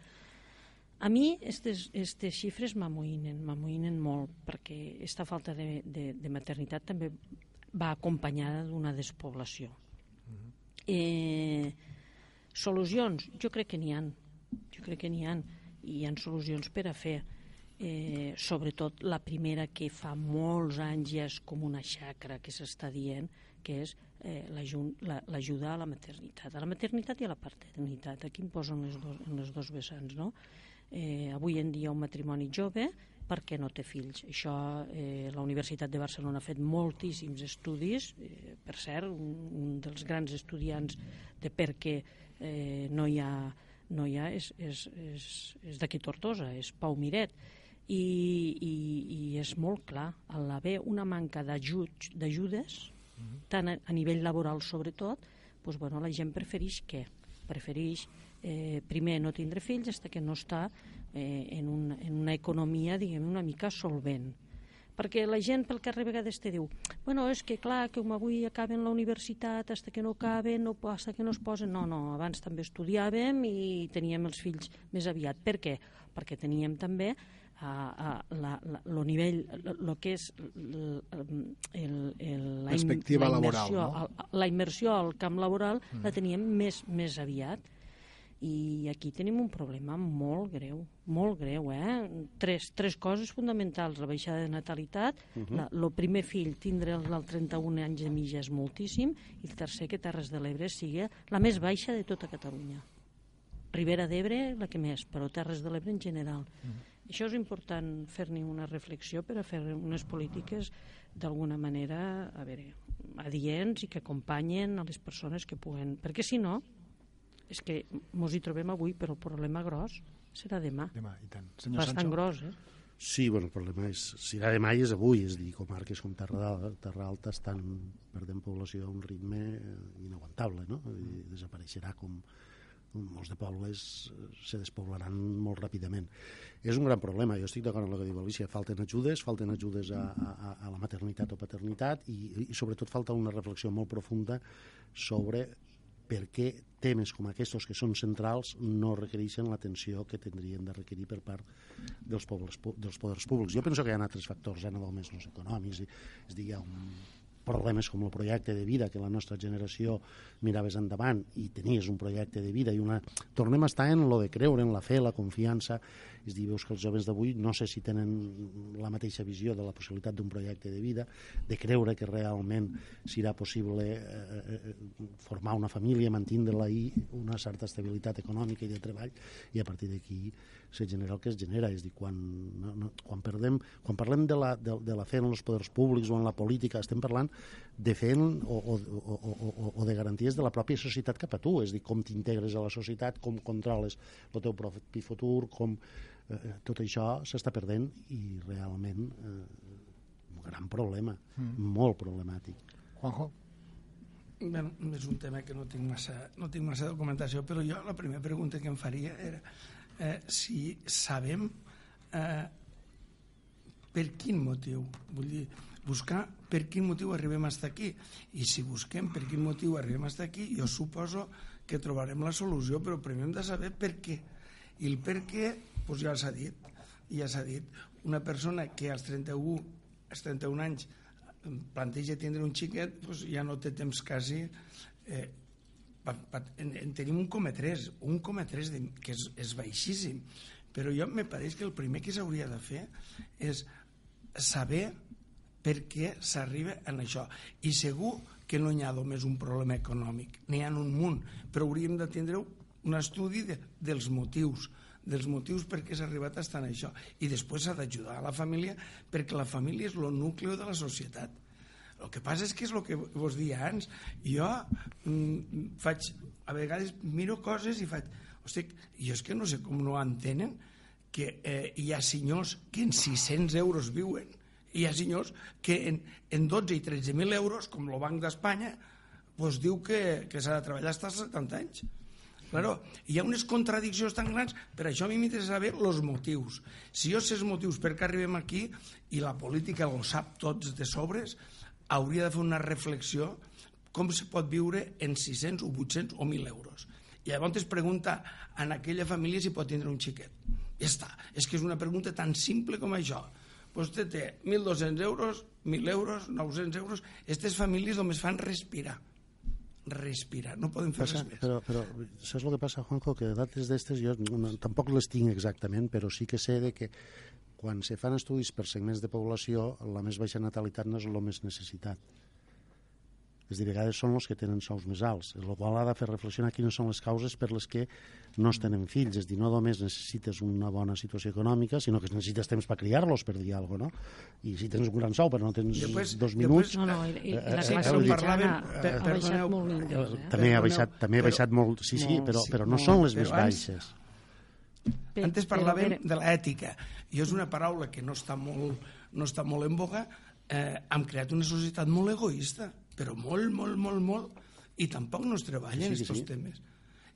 Speaker 4: A mi aquestes, xifres m'amoïnen, m'amoïnen molt, perquè aquesta falta de, de, de maternitat també va acompanyada d'una despoblació. Eh, solucions, jo crec que n'hi han. Jo crec que n'hi han. I hi han solucions per a fer. Eh, sobretot la primera que fa molts anys ja és com una xacra que s'està dient, que és eh, l'aju- la- l'ajuda a la maternitat. A la maternitat i a la paternitat. Aquí em posen les dos, en les dos vessants, no? Eh, avui en dia un matrimoni jove perquè no té fills. Això eh, la Universitat de Barcelona ha fet moltíssims estudis, eh, per cert, un, un dels grans estudiants de per què eh, no hi ha, no hi ha és, és, és, és d'aquí Tortosa, és Pau Miret, i, i, i és molt clar, al haver una manca d'ajuts- d'ajudes, tant a, a nivell laboral sobretot, doncs, bueno, la gent prefereix què? Prefereix eh, primer no tindre fills fins que no està eh, en, un, en una economia diguem una mica solvent perquè la gent pel carrer a vegades te diu bueno, és que clar, que com avui acaben la universitat hasta que no acaben, no, hasta que no es posen no, no, abans també estudiàvem i teníem els fills més aviat per què? perquè teníem també a, a la, la, lo nivell, el que és l- el, el, la,
Speaker 2: Perspectiva
Speaker 4: la
Speaker 2: laboral,
Speaker 4: immersió,
Speaker 2: no?
Speaker 4: al- la immersió al camp laboral mm. la teníem més, més aviat i aquí tenim un problema molt greu, molt greu, eh? Tres, tres coses fonamentals, la baixada de natalitat, uh -huh. la, el primer fill tindre el, el 31 anys de mitja és moltíssim, i el tercer que Terres de l'Ebre sigui la més baixa de tota Catalunya. Ribera d'Ebre la que més, però Terres de l'Ebre en general. Uh -huh. Això és important fer-ne una reflexió per a fer unes polítiques d'alguna manera, a veure, adients i que acompanyen a les persones que puguen... Perquè si no, és que mos hi trobem avui, però el problema gros serà demà.
Speaker 2: Demà, i tant. Senyor
Speaker 4: Bastant
Speaker 2: Sancho.
Speaker 4: gros, eh?
Speaker 5: Sí, bueno, el problema és, si era demà i és avui, és a dir, comarques com Terra, Terra Alta estan perdent població a un ritme eh, inaguantable, no? I desapareixerà com molts de pobles eh, se despoblaran molt ràpidament. És un gran problema, jo estic d'acord amb el que diu Alicia, falten ajudes, falten ajudes a, a, a la maternitat o paternitat i, i sobretot falta una reflexió molt profunda sobre per què temes com aquests que són centrals no requereixen l'atenció que tindrien de requerir per part dels, pobles, dels poders públics. Jo penso que hi ha altres factors, ja no només els econòmics, és dir, hi ha un problemes com el projecte de vida que la nostra generació miraves endavant i tenies un projecte de vida i una... Tornem a estar en lo de creure, en la fe, la confiança. És dir, veus que els joves d'avui no sé si tenen la mateixa visió de la possibilitat d'un projecte de vida, de creure que realment serà possible eh, eh, formar una família, mantindre-la i una certa estabilitat econòmica i de treball, i a partir d'aquí se genera el que es genera. És dir, quan, no, no, quan, perdem, quan parlem de la, de, de la fe en els poders públics o en la política, estem parlant de fe en, o, o, o, o, o de garanties de la pròpia societat cap a tu, és dir, com t'integres a la societat, com controles el teu propi futur, com eh, tot això s'està perdent i realment eh, un gran problema, mm. molt problemàtic.
Speaker 2: Juanjo?
Speaker 3: Bueno, és un tema que no tinc massa, no tinc massa documentació, però jo la primera pregunta que em faria era eh, si sabem eh, per quin motiu. Vull dir, buscar per quin motiu arribem estar aquí. I si busquem per quin motiu arribem estar aquí, jo suposo que trobarem la solució, però primer hem de saber per què. I el per què, doncs ja s'ha dit. Ja s'ha dit. Una persona que als 31, als 31 anys planteja tindre un xiquet, doncs ja no té temps quasi... Eh, en, en tenim un coma 3, un coma 3 de, que és, és baixíssim. Però jo me pareix que el primer que s'hauria de fer és saber per què s'arriba en això. I segur que no hi ha només un problema econòmic, n'hi ha un munt, però hauríem de tindre un estudi de, dels motius, dels motius per què s'ha arribat a estar en això. I després s'ha d'ajudar a la família, perquè la família és el nucli de la societat. El que passa és que és el que vos dia abans. Jo mm, faig, a vegades miro coses i faig, hosti, jo és que no sé com no entenen que eh, hi ha senyors que en 600 euros viuen hi ha senyors que en, en 12 i 13.000 euros, com el Banc d'Espanya, pues diu que, que s'ha de treballar fins als 70 anys. Claro, hi ha unes contradiccions tan grans, per això a mi m'interessa saber els motius. Si jo sé els motius per què arribem aquí, i la política ho sap tots de sobres, hauria de fer una reflexió com se pot viure en 600 o 800 o 1.000 euros. I llavors es pregunta en aquella família si pot tindre un xiquet. Ja està. És que és una pregunta tan simple com això. Vostè té 1.200 euros, 1.000 euros, 900 euros. Aquestes famílies només fan respirar. Respirar. No poden fer
Speaker 5: Passa,
Speaker 3: res més.
Speaker 5: però, però saps el que passa, Juanjo? Que dates d'estes jo no, tampoc les tinc exactament, però sí que sé de que quan se fan estudis per segments de població, la més baixa natalitat no és el més necessitat. És a dir, a vegades són els que tenen sous més alts, el qual ha de fer reflexionar quines són les causes per les que no es tenen fills. És a dir, no només necessites una bona situació econòmica, sinó que necessites temps per criar-los, per dir alguna cosa, no? I si tens un gran sou però no tens
Speaker 3: Després-
Speaker 5: dos
Speaker 3: després-
Speaker 5: minuts...
Speaker 4: No, no, i, i,
Speaker 5: Eh,
Speaker 4: la
Speaker 5: eh,
Speaker 4: classe
Speaker 5: vull dir-
Speaker 4: mitjana ha baixat molt. Eh?
Speaker 5: també ha baixat, també ha
Speaker 3: però-
Speaker 5: baixat molt... Sí, sí, però,
Speaker 3: sí,
Speaker 5: però no són les més
Speaker 3: abans-
Speaker 5: baixes.
Speaker 4: Pe-
Speaker 3: Antes parlàvem
Speaker 4: a veure,
Speaker 3: de l'ètica. I és una paraula que no està molt, no està molt en boga. Eh, hem creat una societat molt egoista, però molt, molt, molt, molt. I tampoc no es treballen
Speaker 5: Sí, sí,
Speaker 3: aquests
Speaker 5: sí.
Speaker 3: temes.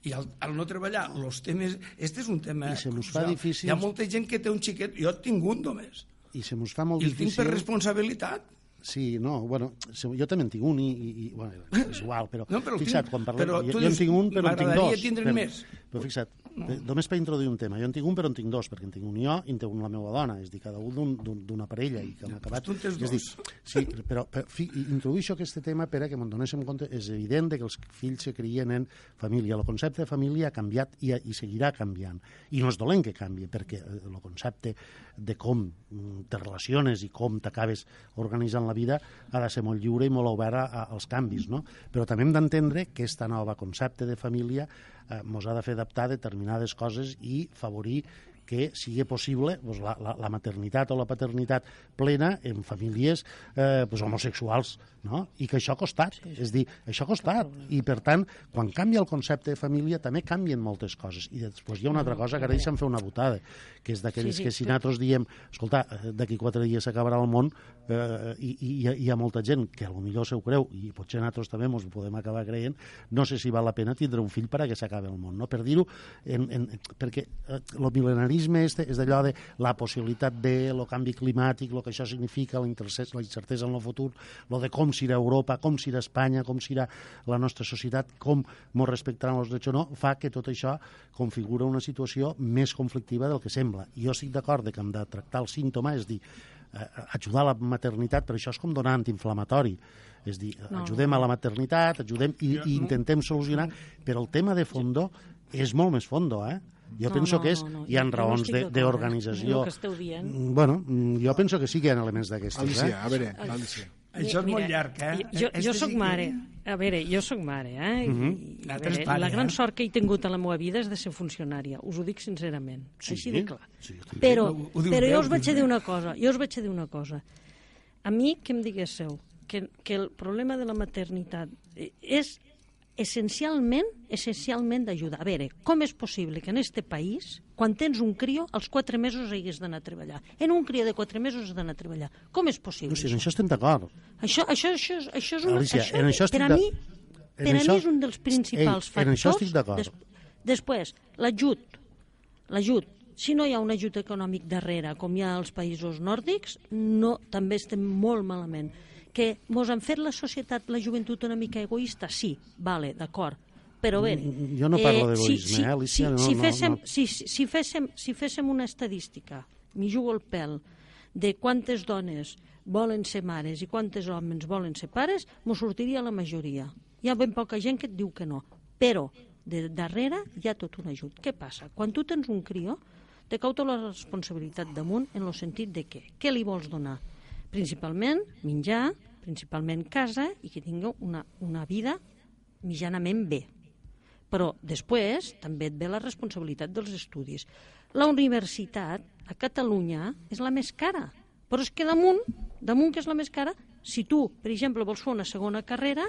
Speaker 3: I al, al no treballar els temes... Este és un tema...
Speaker 5: I se mos fa difícil-
Speaker 3: Hi ha molta gent que té un xiquet... Jo tinc un només.
Speaker 5: I se mos fa molt
Speaker 3: I el tinc per
Speaker 5: difícil...
Speaker 3: responsabilitat.
Speaker 5: Sí, no, bueno, jo també en tinc un i, i, i bueno, és igual, però,
Speaker 3: No, però
Speaker 5: fixa't,
Speaker 3: tinc-
Speaker 5: quan parlem,
Speaker 3: però
Speaker 5: jo, jo en tinc un però en tinc
Speaker 3: m'agradaria
Speaker 5: dos.
Speaker 3: tindre'n
Speaker 5: però,
Speaker 3: més.
Speaker 5: Però fixa't, no. només per introduir un tema, jo en tinc un però en tinc dos, perquè en tinc un jo i en té un la meva dona, és a dir, cada un d'un- d'un- d'una parella i que hem acabat...
Speaker 3: tu en tens
Speaker 5: a dir,
Speaker 3: dos.
Speaker 5: sí, però, però fi, introdueixo aquest tema per a que me'n donéssim compte, és evident de que els fills se crien en família. El concepte de família ha canviat i, i seguirà canviant. I no és dolent que canvi, perquè eh, el concepte de com mm, te relaciones i com t'acabes organitzant la vida ha de ser molt lliure i molt obert a, a- als canvis, no? Però també hem d'entendre que aquesta nova concepte de família eh, mos ha de fer adaptar determinades coses i favorir que sigui possible doncs, la, la, la maternitat o la paternitat plena en famílies eh, doncs, homosexuals, no? I que això ha costat. Sí, sí. És dir, això ha costat. I, per tant, quan canvia el concepte de família, també canvien moltes coses. I després hi ha una altra cosa que ara deixa'm fer una botada, que és d'aquells
Speaker 4: Sí, sí,
Speaker 5: que si nosaltres diem, escolta, eh, d'aquí quatre dies s'acabarà el món, eh, i, i hi, ha, molta gent que potser se ho creu, i potser nosaltres també ens podem acabar creient, no sé si val la pena tindre un fill per a que s'acabi el món, no? Per dir-ho, en, en, perquè eh, el mil·lenarisme este és d'allò de la possibilitat de el canvi climàtic, el que això significa, la incertesa, la incertesa en el futur, lo de com serà Europa, com serà Espanya, com serà la nostra societat, com ens respectaran els drets o no, fa que tot això configura una situació més conflictiva del que sembla. Jo estic d'acord que hem de tractar el símptoma, és dir, eh, ajudar a la maternitat, però això és com donar antiinflamatori. És dir,
Speaker 4: No.
Speaker 5: ajudem a la maternitat, ajudem i, i intentem solucionar, però el tema de fondo és molt més fondo, eh? Jo
Speaker 4: No,
Speaker 5: penso
Speaker 4: no,
Speaker 5: que és,
Speaker 4: no, no.
Speaker 5: hi ha
Speaker 4: no
Speaker 5: raons de-
Speaker 4: d'acord,
Speaker 5: d'organització. Bueno, jo penso que sí que hi ha elements d'aquestes, eh?
Speaker 2: Alicia, a veure, Alicia.
Speaker 3: Això és molt llarg, eh?
Speaker 4: Jo, jo sóc mare. A veure, jo sóc mare, eh?
Speaker 5: Mhm.
Speaker 4: I, a
Speaker 3: L'altre és
Speaker 4: veure,
Speaker 3: pare,
Speaker 4: la gran
Speaker 3: eh?
Speaker 4: sort que he tingut a la meva vida és de ser funcionària. Us ho dic sincerament.
Speaker 5: Sí,
Speaker 4: així de clar.
Speaker 5: sí.
Speaker 4: Però,
Speaker 3: Ho- ho
Speaker 4: però
Speaker 3: bé,
Speaker 4: jo us vaig a dir una cosa. Jo us vaig a dir una cosa. A mi, que em diguéssiu que, que el problema de la maternitat eh, és essencialment, essencialment d'ajuda. A veure, com és possible que en este país, quan tens un crio, als quatre mesos hagués d'anar a treballar? En un crio de quatre mesos has d'anar a treballar. Com és possible
Speaker 5: No, sí, en
Speaker 4: això?
Speaker 5: estem d'acord.
Speaker 4: Això, això, això, és- això és una...
Speaker 5: Alicia,
Speaker 4: això,
Speaker 5: en això
Speaker 4: per a mi, per a
Speaker 5: això-
Speaker 4: mi és un dels principals
Speaker 5: Ei,
Speaker 4: factors.
Speaker 5: en això estic d'acord.
Speaker 4: després, l'ajut. L'ajut. Si no hi ha un ajut econòmic darrere, com hi ha als països nòrdics, no, també estem molt malament. Que mos han fet la societat, la joventut una mica egoista? Sí, vale, d'acord. Però bé...
Speaker 5: Mm, jo no parlo d'egoisme, eh, Alicia, no,
Speaker 4: si,
Speaker 5: no,
Speaker 4: féssim,
Speaker 5: no.
Speaker 4: Si, si, si, féssim, si féssim una estadística, m'hi jugo el pèl, de quantes dones volen ser mares i quantes homes volen ser pares, m'ho sortiria la majoria. Hi ha ben poca gent que et diu que no. Però, de darrere, hi ha tot un ajut. Què passa? Quan tu tens un crió, te cau tota la responsabilitat damunt en el sentit de què? Què li vols donar? Principalment menjar, principalment casa i que tingui una, una vida mitjanament bé. Però després també et ve la responsabilitat dels estudis. La universitat a Catalunya és la més cara, però és que damunt, damunt que és la més cara, si tu, per exemple, vols fer una segona carrera,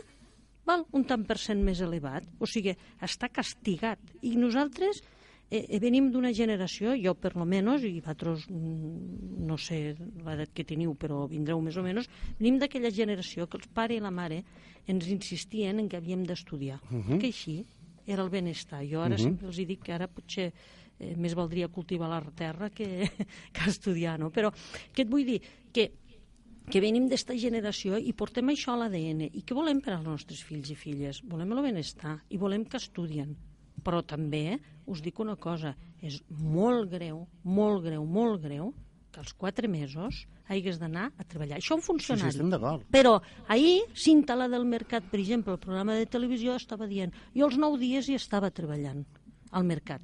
Speaker 4: val un tant per cent més elevat. O sigui, està castigat. I nosaltres eh, eh, venim d'una generació, jo per lo menos, i vosaltres mm, no sé l'edat que teniu, però vindreu més o menys, venim d'aquella generació que els pare i la mare ens insistien en que havíem d'estudiar. Uh -huh. Que així era el benestar. Jo ara uh -huh. sempre els dic que ara potser eh, més valdria cultivar la terra que, que estudiar, no? Però què et vull dir? Que que venim d'esta generació i portem això a l'ADN. I què volem per als nostres fills i filles? Volem el benestar i volem que estudien. Però també us dic una cosa, és molt greu, molt greu, molt greu que als quatre mesos hagués d'anar a treballar. Això un funcionari.
Speaker 5: estem d'acord.
Speaker 4: Però ahir, Cintala del Mercat, per exemple, el programa de televisió estava dient jo els nou dies hi estava treballant al mercat.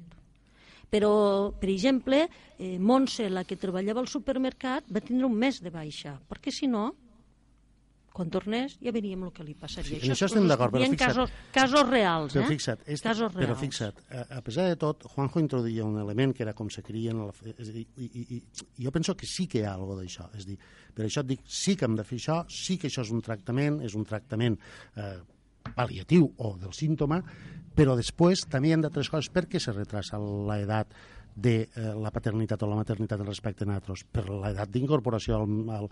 Speaker 4: Però, per exemple, eh, Montse, la que treballava al supermercat, va tindre un mes de baixa, perquè si no, quan tornés ja veríem el que li passaria.
Speaker 5: Sí, en això estem d'acord, però fixa't.
Speaker 4: Casos, casos reals,
Speaker 5: Però
Speaker 4: eh?
Speaker 5: fixa't, és,
Speaker 4: casos reals.
Speaker 5: però fixa't, a, a pesar de tot, Juanjo introduïa un element que era com se crien, la, és dir, i, i, i jo penso que sí que hi ha alguna d'això, és dir, per això et dic, sí que hem de fer això, sí que això és un tractament, és un tractament eh, pal·liatiu o del símptoma, però després també hi ha d'altres coses. Per què se retrasa l'edat de eh, la paternitat o la maternitat respecte a nosaltres? Per l'edat d'incorporació al, al,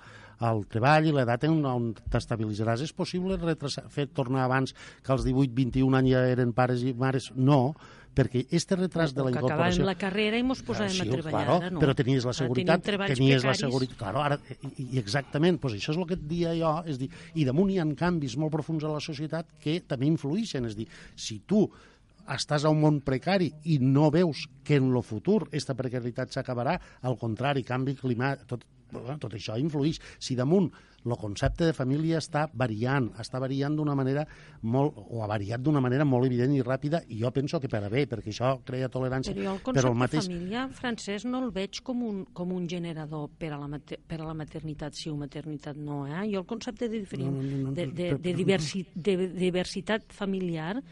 Speaker 5: al treball i l'edat en on t'estabilitzaràs. És possible retrasar, fer tornar abans que als 18-21 anys ja eren pares i mares? No, perquè este retras de la incorporació...
Speaker 4: acabàvem la carrera i mos posàvem
Speaker 5: Ah,
Speaker 4: a treballar.
Speaker 5: claro,
Speaker 4: ara no.
Speaker 5: però tenies la seguretat, tenies la
Speaker 4: precaris.
Speaker 5: seguretat, claro, ara, i, i exactament, pues això és el que et dia jo, és dir, i damunt hi ha canvis molt profuns a la societat que també influeixen, és dir, si tu estàs a un món precari i no veus que en el futur aquesta precarietat s'acabarà, al contrari, canvi climàtic, tot, tot això influeix. Si damunt el concepte de família està variant, està variant d'una manera molt, o ha variat d'una manera molt evident i ràpida, i jo penso que per a bé, perquè això crea tolerància.
Speaker 4: Però jo el
Speaker 5: però
Speaker 4: concepte
Speaker 5: el mateix...
Speaker 4: família francès no el veig com un, com un generador per a, la mater, per a la maternitat sí o maternitat no. Eh? Jo el concepte de, diferent,
Speaker 5: No, no, no, no,
Speaker 4: de, de,
Speaker 5: però-
Speaker 4: de, diversi, de, diversitat familiar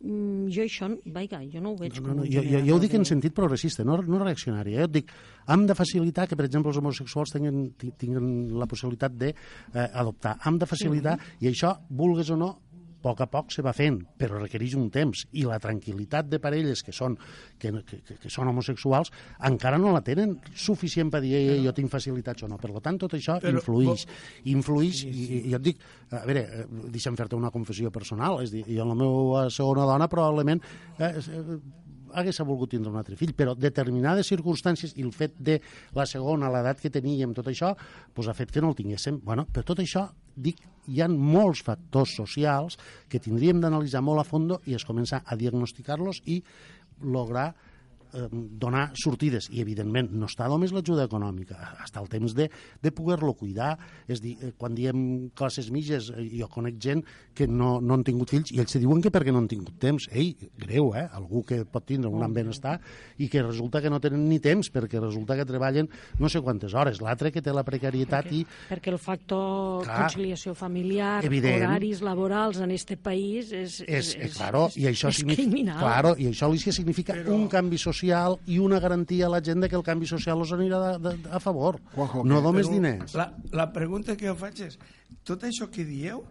Speaker 4: mm, jo això, vaja, jo no ho veig
Speaker 5: No, no,
Speaker 4: un
Speaker 5: jo, jo, jo ho dic en sentit progressista, no, no reaccionari. Eh? Jo et dic, hem de facilitar que, per exemple, els homosexuals tinguin, ti- tinguin la possibilitat d'adoptar. Eh, hem de facilitar, i això, vulgues o no, a poc a poc se va fent, però requereix un temps. I la tranquil·litat de parelles que són, que, que, que, són homosexuals encara no la tenen suficient per dir "Ei, jo tinc facilitats o no. Per tant, tot això
Speaker 3: Però
Speaker 5: influeix. Influeix, i, i jo et dic, a veure, eh, deixa'm fer-te una confessió personal, és dir, jo la meva segona dona probablement eh, eh, hagués volgut tindre un altre fill, però determinades circumstàncies i el fet de la segona, l'edat que teníem, tot això, pues, ha fet que no el tinguéssim. Bueno, però tot això, dic, hi ha molts factors socials que tindríem d'analitzar molt a fondo i es comença a diagnosticar-los i lograr eh, donar sortides i evidentment no està només l'ajuda econòmica està el temps de, de poder-lo cuidar és dir, eh, quan diem classes mitges eh, jo conec gent que no, no han tingut fills i ells se diuen que perquè no han tingut temps ei, greu, eh? algú que pot tindre un gran benestar i que resulta que no tenen ni temps perquè resulta que treballen no sé quantes hores, l'altre que té la precarietat
Speaker 4: perquè,
Speaker 5: i
Speaker 4: perquè el factor
Speaker 5: Clar.
Speaker 4: conciliació familiar,
Speaker 5: Evident.
Speaker 4: horaris laborals en este país és,
Speaker 5: és, és, claro, i això
Speaker 4: és
Speaker 5: significa,
Speaker 4: criminal.
Speaker 5: claro, i això li significa Però... un canvi social i una garantia a la gent de que el canvi social els anirà de, de, a favor.
Speaker 2: Juanjo,
Speaker 5: no només
Speaker 3: Però
Speaker 5: diners.
Speaker 3: La, la pregunta que jo faig és, tot això que dieu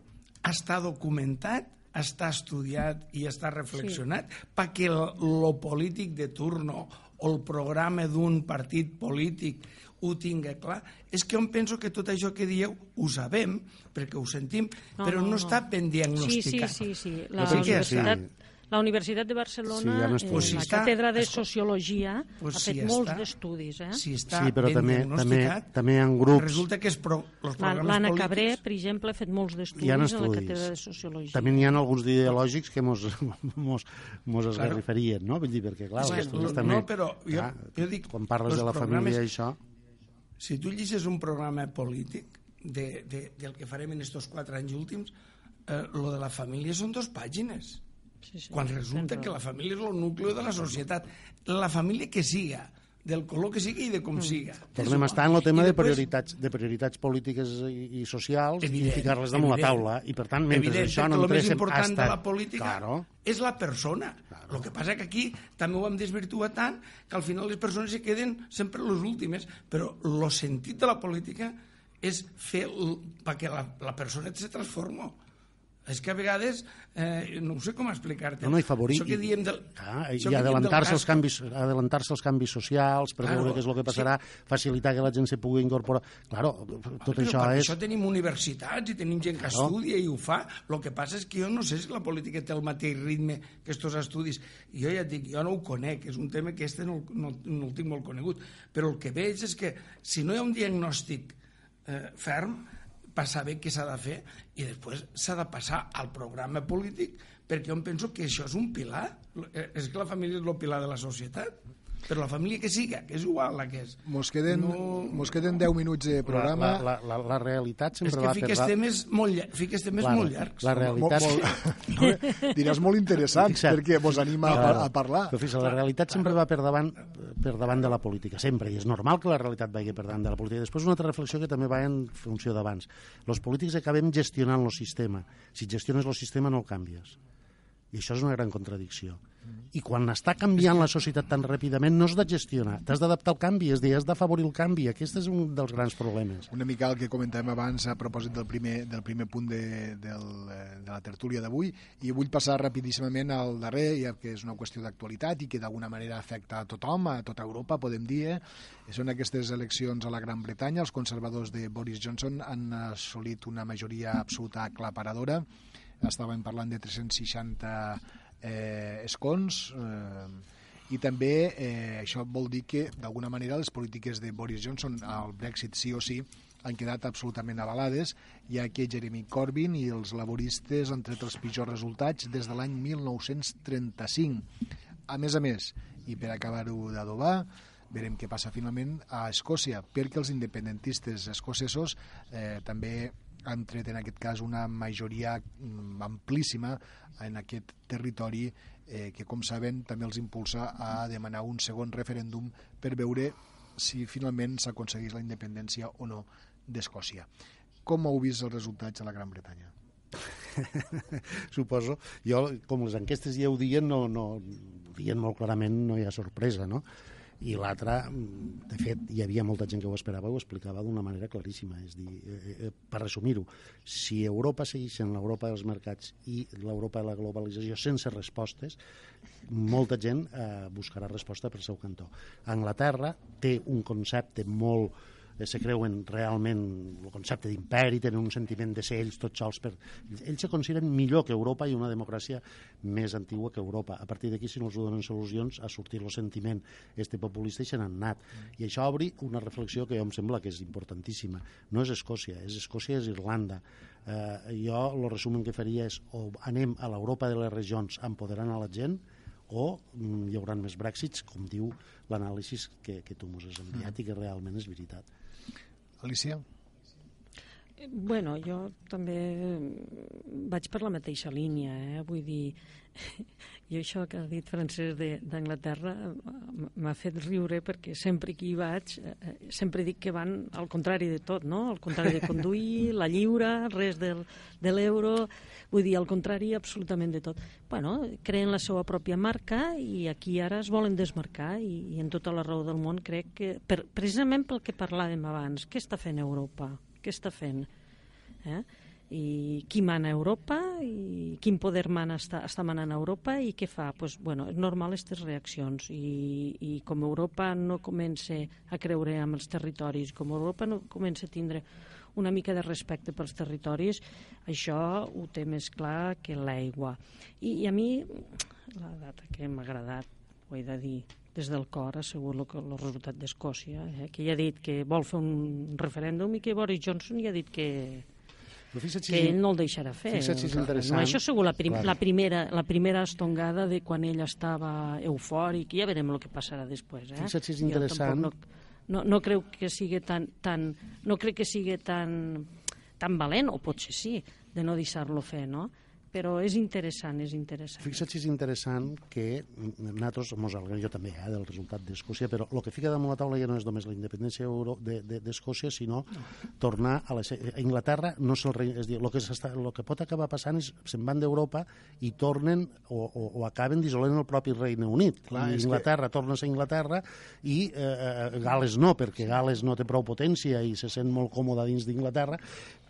Speaker 3: està documentat, està estudiat i està reflexionat sí. perquè el, lo polític de turno o el programa d'un partit polític ho tinga clar. És que jo em penso que tot això que dieu ho sabem, perquè ho sentim, no, però no, no, està ben
Speaker 4: Sí, sí,
Speaker 3: diagnosticat.
Speaker 4: sí, sí. La,
Speaker 3: No què,
Speaker 4: universitat,
Speaker 5: sí.
Speaker 4: La Universitat de Barcelona,
Speaker 5: Sí,
Speaker 4: eh,
Speaker 3: si
Speaker 4: la
Speaker 3: està-
Speaker 4: càtedra de Sociologia,
Speaker 3: Pues
Speaker 4: ha
Speaker 3: si
Speaker 4: fet
Speaker 3: està-
Speaker 4: molts d'estudis. Eh?
Speaker 3: Si està
Speaker 5: Sí, però també- també- també hi ha grups-
Speaker 3: Resulta que és pro, els
Speaker 4: La-
Speaker 3: programes
Speaker 4: L'Anna
Speaker 3: polítics...
Speaker 4: Cabré, per exemple, ha fet molts d'estudis a la càtedra de Sociologia.
Speaker 5: També n'hi ha alguns ideològics que mos, mos, mos esgarrifarien, no? Vull dir, perquè, clar, estudis
Speaker 3: no,
Speaker 5: també...
Speaker 3: però jo-
Speaker 5: clar,
Speaker 3: jo dic,
Speaker 5: quan parles de la
Speaker 3: programes-
Speaker 5: família i això...
Speaker 3: Si tu llegis un programa polític de, de, del que farem en estos quatre anys últims, eh, lo de la família són dos pàgines.
Speaker 4: Sí, sí,
Speaker 3: quan resulta que la família és el nucli de la societat. La família que siga, del color que sigui i de
Speaker 4: Mm.
Speaker 3: com siga.
Speaker 5: Tornem a estar en el tema
Speaker 3: I
Speaker 5: de
Speaker 3: després-
Speaker 5: prioritats, de prioritats polítiques i, i socials
Speaker 3: Evident,
Speaker 5: i ficar-les damunt la taula. I, per tant, mentre
Speaker 3: Evident,
Speaker 5: això no
Speaker 3: el més
Speaker 5: entréssim
Speaker 3: important
Speaker 5: hasta...
Speaker 3: de la política
Speaker 5: Claro.
Speaker 3: és la persona. El que passa que aquí també ho hem desvirtuat tant que al final les persones se queden sempre les últimes, però el sentit de la política és fer perquè la, la persona se transforma. És que a vegades, eh, no sé com explicar-te.
Speaker 5: No, no, i favorir...
Speaker 3: Això que diem del...
Speaker 5: Ah,
Speaker 3: això
Speaker 5: I adelantar-se als, canvis, adelantar-se als canvis socials per
Speaker 3: Claro,
Speaker 5: veure què és el que passarà, facilitar que la gent se pugui incorporar... Claro, tot
Speaker 3: Però
Speaker 5: això és...
Speaker 3: això tenim universitats i tenim gent que
Speaker 5: Claro.
Speaker 3: estudia i ho fa. El que passa és que jo no sé si la política té el mateix ritme que estos estudis. Jo ja et dic, jo no ho conec, és un tema que este no, no, no el tinc molt conegut, però el que veig és que si no hi ha un diagnòstic eh, ferm, per saber què s'ha de fer i després s'ha de passar al programa polític perquè jo em penso que això és un pilar. Eh, És que la família és el pilar de la societat. Però la família que siga, que és igual la que és.
Speaker 2: Mos queden,
Speaker 3: No-
Speaker 2: mos queden 10 minuts de programa.
Speaker 5: La, la, la, la realitat
Speaker 3: És
Speaker 5: sempre
Speaker 3: que
Speaker 5: va
Speaker 3: fiques
Speaker 5: per...
Speaker 3: temes molt, llar- fiques temes
Speaker 5: Claro,
Speaker 3: molt llargs.
Speaker 5: la realitat...
Speaker 2: Molt, molt, no, diràs molt interessant,
Speaker 5: Fixa't.
Speaker 2: perquè vos anima a,
Speaker 5: Claro.
Speaker 2: a parlar.
Speaker 5: Però fixa, la realitat sempre va per davant, per davant de la política, sempre, i és normal que la realitat vagi per davant de la política. Després una altra reflexió que també va en funció d'abans. Els polítics acabem gestionant el sistema. Si gestiones el sistema no el canvies. I això és una gran contradicció. I quan està canviant la societat tan ràpidament no has de gestionar, t'has d'adaptar al canvi, és a dir, has d'afavorir el canvi. Aquest és un dels grans problemes.
Speaker 2: Una mica el que comentàvem abans a propòsit del primer, del primer punt de, del, eh, de la tertúlia d'avui i vull passar rapidíssimament al darrer, ja que és una qüestió d'actualitat i que d'alguna manera afecta a tothom, a tota Europa, podem dir. Eh? Són aquestes eleccions a la Gran Bretanya. Els conservadors de Boris Johnson han assolit una majoria absoluta aclaparadora. Estàvem parlant de 360 eh, escons eh, i també eh, això vol dir que d'alguna manera les polítiques de Boris Johnson al Brexit sí o sí han quedat absolutament avalades, ja que Jeremy Corbyn i els laboristes han tret els pitjors resultats des de l'any 1935. A més a més, i per acabar-ho d'adobar, veurem què passa finalment a Escòcia, perquè els independentistes escocesos eh, també han tret en aquest cas una majoria mm, amplíssima en aquest territori eh, que, com saben, també els impulsa a demanar un segon referèndum per veure si finalment s'aconsegueix la independència o no d'Escòcia. Com heu vist els resultats a la Gran Bretanya?
Speaker 5: Suposo. Jo, com les enquestes ja ho diuen, no, no, diuen molt clarament, no hi ha sorpresa, no? I l'altra, mm, de fet, hi havia molta gent que ho esperava, ho explicava d'una manera claríssima. És dir, eh, eh, per resumir-ho, si Europa segueix en l'Europa dels mercats i l'Europa de la globalització sense respostes, molta gent eh, buscarà resposta per seu cantó. Anglaterra té un concepte molt eh, se creuen realment el concepte d'imperi, tenen un sentiment de ser ells tots sols. Per... Ells se consideren millor que Europa i una democràcia més antigua que Europa. A partir d'aquí, si no els donen solucions, ha sortit el sentiment este populista i se n'han anat. I això obri una reflexió que jo em sembla que és importantíssima. No és Escòcia, és Escòcia, és Irlanda. Eh, jo el resum que faria és o anem a l'Europa de les regions empoderant a la gent o mm, hi haurà més Brexits, com diu l'anàlisi que, que tu mos has enviat i que realment és veritat.
Speaker 2: Alicia?
Speaker 4: Bueno, jo també vaig per la mateixa línia, eh? vull dir, jo això que ha dit Francesc de- d'Anglaterra m- m'ha fet riure perquè sempre que hi vaig, eh, eh, sempre dic que van al contrari de tot, no? Al contrari de conduir, la lliure, res del, de l'euro, vull dir, al contrari absolutament de tot. Bueno, creen la seva pròpia marca i aquí ara es volen desmarcar i, i en tota la raó del món crec que, per, precisament pel que parlàvem abans, què està fent Europa? Què està fent? Eh? I qui mana a Europa i quin poder mana està, està manant a Europa i què fa? Pues, bueno, és normal aquestes reaccions i, i com Europa no comença a creure amb els territoris, com Europa no comença a tindre una mica de respecte pels territoris, això ho té més clar que l'aigua. I, I a mi, la data que m'ha agradat, ho he de dir, des del cor asseguro que el resultat d'Escòcia, eh, que ja ha dit que vol fer un referèndum i que Boris Johnson ja ha dit que,
Speaker 5: Però si
Speaker 4: que ell no el deixarà fer.
Speaker 5: Fixa't si és interessant.
Speaker 4: No, això sigut la, prim la, primera, la primera estongada de quan ell estava eufòric, ja veurem el que passarà després. Eh?
Speaker 5: Fixa't si és interessant.
Speaker 4: No, no, no crec que sigui tan, tan, no crec que sigui tan, tan valent, o potser sí, de no deixar-lo fer, no? Però és interessant, és interessant.
Speaker 5: Fixa't si és interessant que nosaltres mos alegrem, jo també, eh, del resultat d'Escòcia, però el que fica damunt la taula ja no és només la independència euro- de- de- d'Escòcia, sinó tornar a, la, a Inglaterra, no és el rei, és dir, el que, s'està- el que pot acabar passant és se'n van d'Europa i tornen o, o, o acaben dissolent el propi Regne Unit.
Speaker 2: Clar,
Speaker 5: I
Speaker 2: és que-
Speaker 5: Inglaterra torna a Inglaterra i eh, eh, Gales no, perquè Gales no té prou potència i se sent molt còmoda dins d'Inglaterra,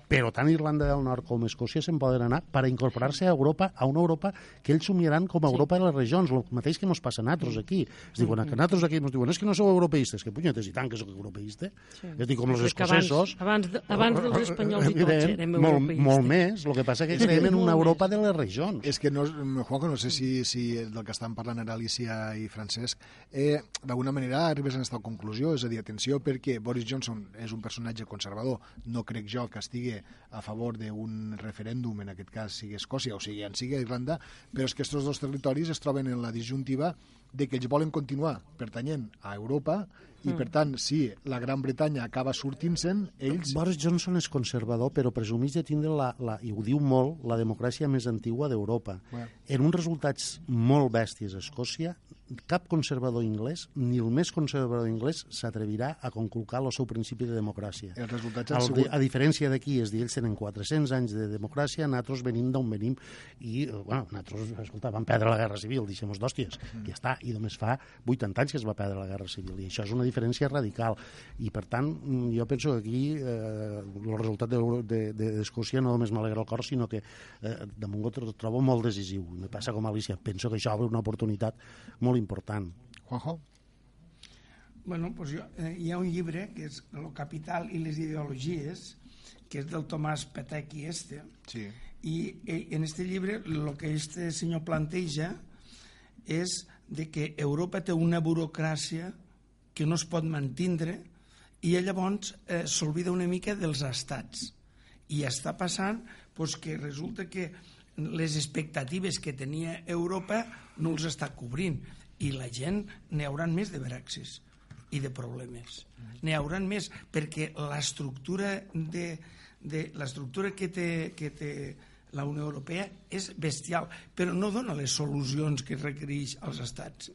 Speaker 5: però tant Irlanda del Nord com Escòcia se'n poden anar per a incorporar-se a Europa, a una Europa que ells somiaran com a Europa de les regions, el mateix que ens passa a nosaltres aquí. Es diuen que nosaltres aquí ens diuen és que no sou europeistes, que punyetes, i tant que sóc europeista.
Speaker 4: Sí.
Speaker 5: És a dir, com els
Speaker 4: abans-
Speaker 5: escocesos...
Speaker 4: abans de- abans dels espanyols i tots érem
Speaker 5: molt,
Speaker 4: europeistes.
Speaker 5: molt més, el que passa que creiem en una. Europa de les regions.
Speaker 2: És que, no, Juanjo, no sé si, si del que estan parlant ara Alicia i Francesc, eh, d'alguna manera arribes a aquesta conclusió, és a dir, atenció, perquè Boris Johnson és un personatge conservador, no crec jo que estigui a favor d'un referèndum, en aquest cas sigui Escòcia o sigui en sigui Irlanda, però és que aquests dos territoris es troben en la disjuntiva de que ells volen continuar pertanyent a Europa i, per tant, si la Gran Bretanya acaba sortint-se'n, ells...
Speaker 5: Boris Johnson és conservador, però presumeix de tindre, la, la, i ho diu molt, la democràcia més antigua d'Europa.
Speaker 2: Bueno.
Speaker 5: En uns resultats molt bèsties a Escòcia, cap conservador anglès, ni el més conservador anglès, s'atrevirà a conculcar el seu principi de democràcia.
Speaker 2: Els resultats han sigut-
Speaker 5: a diferència d'aquí, és dir, ells tenen 400 anys de democràcia, nosaltres venim d'on venim, i, eh, bueno, nosaltres, escolta, vam perdre la Guerra Civil, deixem-nos d'hòsties,
Speaker 2: Mm.
Speaker 5: ja està, i només fa 80 anys que es va perdre la Guerra Civil, i això és una diferència radical, i per tant, mm, jo penso que aquí eh, el resultat d'Euro- de- de- d'Escòcia no només m'alegra el cor, sinó que eh, damunt ho tro- trobo molt decisiu, me passa com a Alicia, penso que això obre una oportunitat molt important.
Speaker 2: Juanjo?
Speaker 3: Bueno, pues jo, eh, hi ha un llibre que és El capital i les ideologies, que és del Tomàs Petecchi este,
Speaker 2: Sí.
Speaker 3: i eh, en este llibre lo que este senyor planteja és de que Europa té una burocràcia que no es pot mantindre i llavors eh, s'olvida una mica dels estats. I està passant pues, que resulta que les expectatives que tenia Europa no els està cobrint i la gent n'hi hauran més de Brexit i de problemes. N'hi hauran més perquè l'estructura de, de l'estructura que té, que té la Unió Europea és bestial, però no dona les solucions que requereix als estats.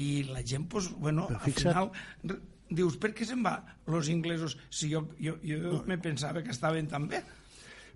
Speaker 3: I la gent, pues, bueno,
Speaker 5: Però
Speaker 3: al final dius, per què se'n va los inglesos si jo, jo, jo me pensava que estaven tan bé?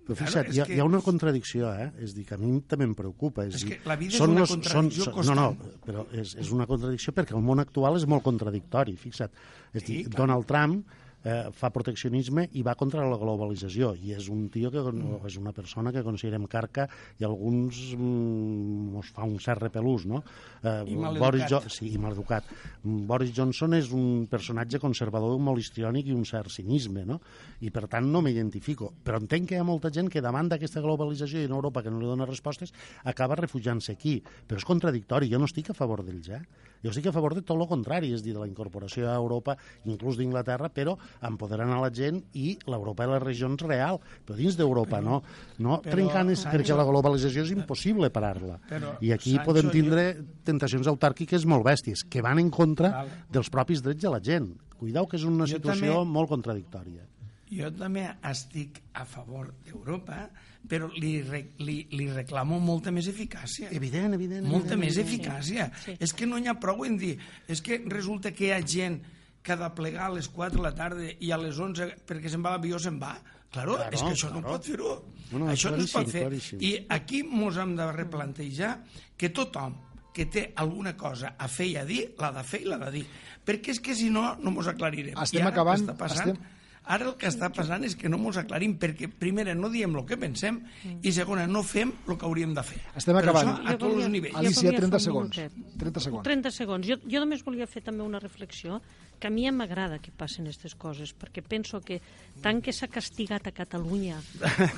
Speaker 5: Però
Speaker 3: Claro,
Speaker 5: fixa't,
Speaker 3: és
Speaker 5: hi, ha,
Speaker 3: que-
Speaker 5: hi ha una contradicció, eh? És dir, que a mi també em preocupa. És,
Speaker 3: És
Speaker 5: dir,
Speaker 3: que la vida és
Speaker 5: són
Speaker 3: una
Speaker 5: los-
Speaker 3: contradicció
Speaker 5: són, No, no,
Speaker 3: constant.
Speaker 5: però és, és una contradicció perquè el món actual és molt contradictori, fixa't. És
Speaker 3: Sí,
Speaker 5: dir,
Speaker 3: clar.
Speaker 5: Donald Trump eh, fa proteccionisme i va contra la globalització i és un tio que mm. és una persona que considerem carca i alguns mm, mos fa un cert repelús, no? Eh,
Speaker 3: I.
Speaker 5: Boris jo sí, i maleducat. Boris Johnson és un personatge conservador, molt histriònic i un cert cinisme, no? I per tant no m'identifico. Però entenc que hi ha molta gent que davant d'aquesta globalització i en Europa que no li dona respostes acaba refugiant-se aquí. Però és contradictori, jo no estic a favor d'ells, eh? Jo estic a favor de tot el contrari, és a dir, de la incorporació a Europa, inclús d'Inglaterra, però empoderant a la gent i l'Europa de les regions real, però dins d'Europa, no, no
Speaker 3: Però,
Speaker 5: trencant, és,
Speaker 3: Sancho-
Speaker 5: perquè la globalització és impossible parar-la. I aquí
Speaker 3: Sancho,
Speaker 5: podem
Speaker 3: jo-
Speaker 5: tindre tentacions autàrquiques molt bèsties, que van en contra
Speaker 3: Val.
Speaker 5: dels propis drets de la gent. Cuidao que és una
Speaker 3: Jo
Speaker 5: situació
Speaker 3: també-
Speaker 5: molt contradictòria.
Speaker 3: Jo també estic a favor d'Europa, però li, re, li, li reclamo molta més eficàcia.
Speaker 5: Evident, evident.
Speaker 3: molta
Speaker 5: evident,
Speaker 3: més
Speaker 5: evident.
Speaker 3: eficàcia.
Speaker 4: Sí.
Speaker 3: És que no n'hi ha prou en dir... És que resulta que hi ha gent que ha de plegar a les 4 de la tarda i a les 11 perquè se'n va l'avió se'n va. Claro,
Speaker 5: Claro,
Speaker 3: és que això no
Speaker 5: claro.
Speaker 3: pot fer-ho.
Speaker 5: No, no,
Speaker 3: això no es pot fer.
Speaker 5: claríssim.
Speaker 3: I aquí mos hem de replantejar que tothom que té alguna cosa a fer i a dir, l'ha de fer i l'ha de dir. Perquè és que si no, no mos aclarirem.
Speaker 2: Estem
Speaker 3: I ara
Speaker 2: acabant,
Speaker 3: està passant,
Speaker 2: estem-
Speaker 3: Ara el que està passant és que no mos aclarim perquè, primera, no diem el que pensem i, segona, no fem el que hauríem de fer.
Speaker 2: Estem
Speaker 3: Però
Speaker 2: acabant.
Speaker 3: Això a
Speaker 4: Jo
Speaker 3: tots els
Speaker 4: volia-
Speaker 3: nivells.
Speaker 4: jo
Speaker 2: Alicia,
Speaker 4: volia
Speaker 2: 30
Speaker 4: fer un
Speaker 2: segons.
Speaker 4: minutet.
Speaker 2: 30 segons.
Speaker 4: 30 segons. Jo, jo només volia fer també una reflexió que a mi m'agrada que passen aquestes coses, perquè penso que tant que s'ha castigat a Catalunya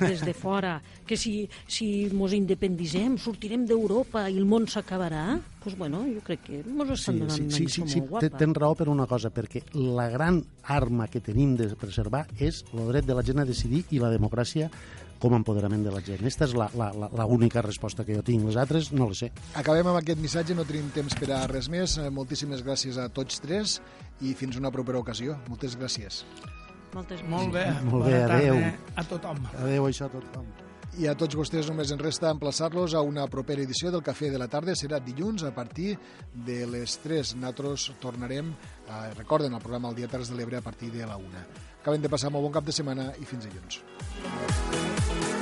Speaker 4: des de fora, que si, si mos independitzem, sortirem d'Europa i el món s'acabarà, doncs bueno, jo crec que mos estan donant una lliçó molt
Speaker 5: te-
Speaker 4: guapa.
Speaker 5: tens raó per una cosa, perquè la gran arma que tenim de preservar és el dret de la gent a decidir i la democràcia com a empoderament de la gent. Aquesta és la, la, la, la única resposta que jo tinc. Les altres no les sé.
Speaker 2: Acabem amb aquest missatge, no tenim temps per a res més. Eh, Moltíssimes gràcies a tots tres i fins una propera ocasió. Moltes gràcies.
Speaker 4: Moltes
Speaker 3: Molt bé,
Speaker 5: Molt bé, adéu.
Speaker 3: a tothom.
Speaker 5: Adéu, això a tothom.
Speaker 2: I a tots vostès només ens resta emplaçar-los a una propera edició del Cafè de la Tarda. Serà dilluns a partir de les 3. Nosaltres tornarem, eh, recorden, el programa El Dia Terres de l'Ebre a partir de la 1. Acabem de passar molt bon cap de setmana i fins dilluns.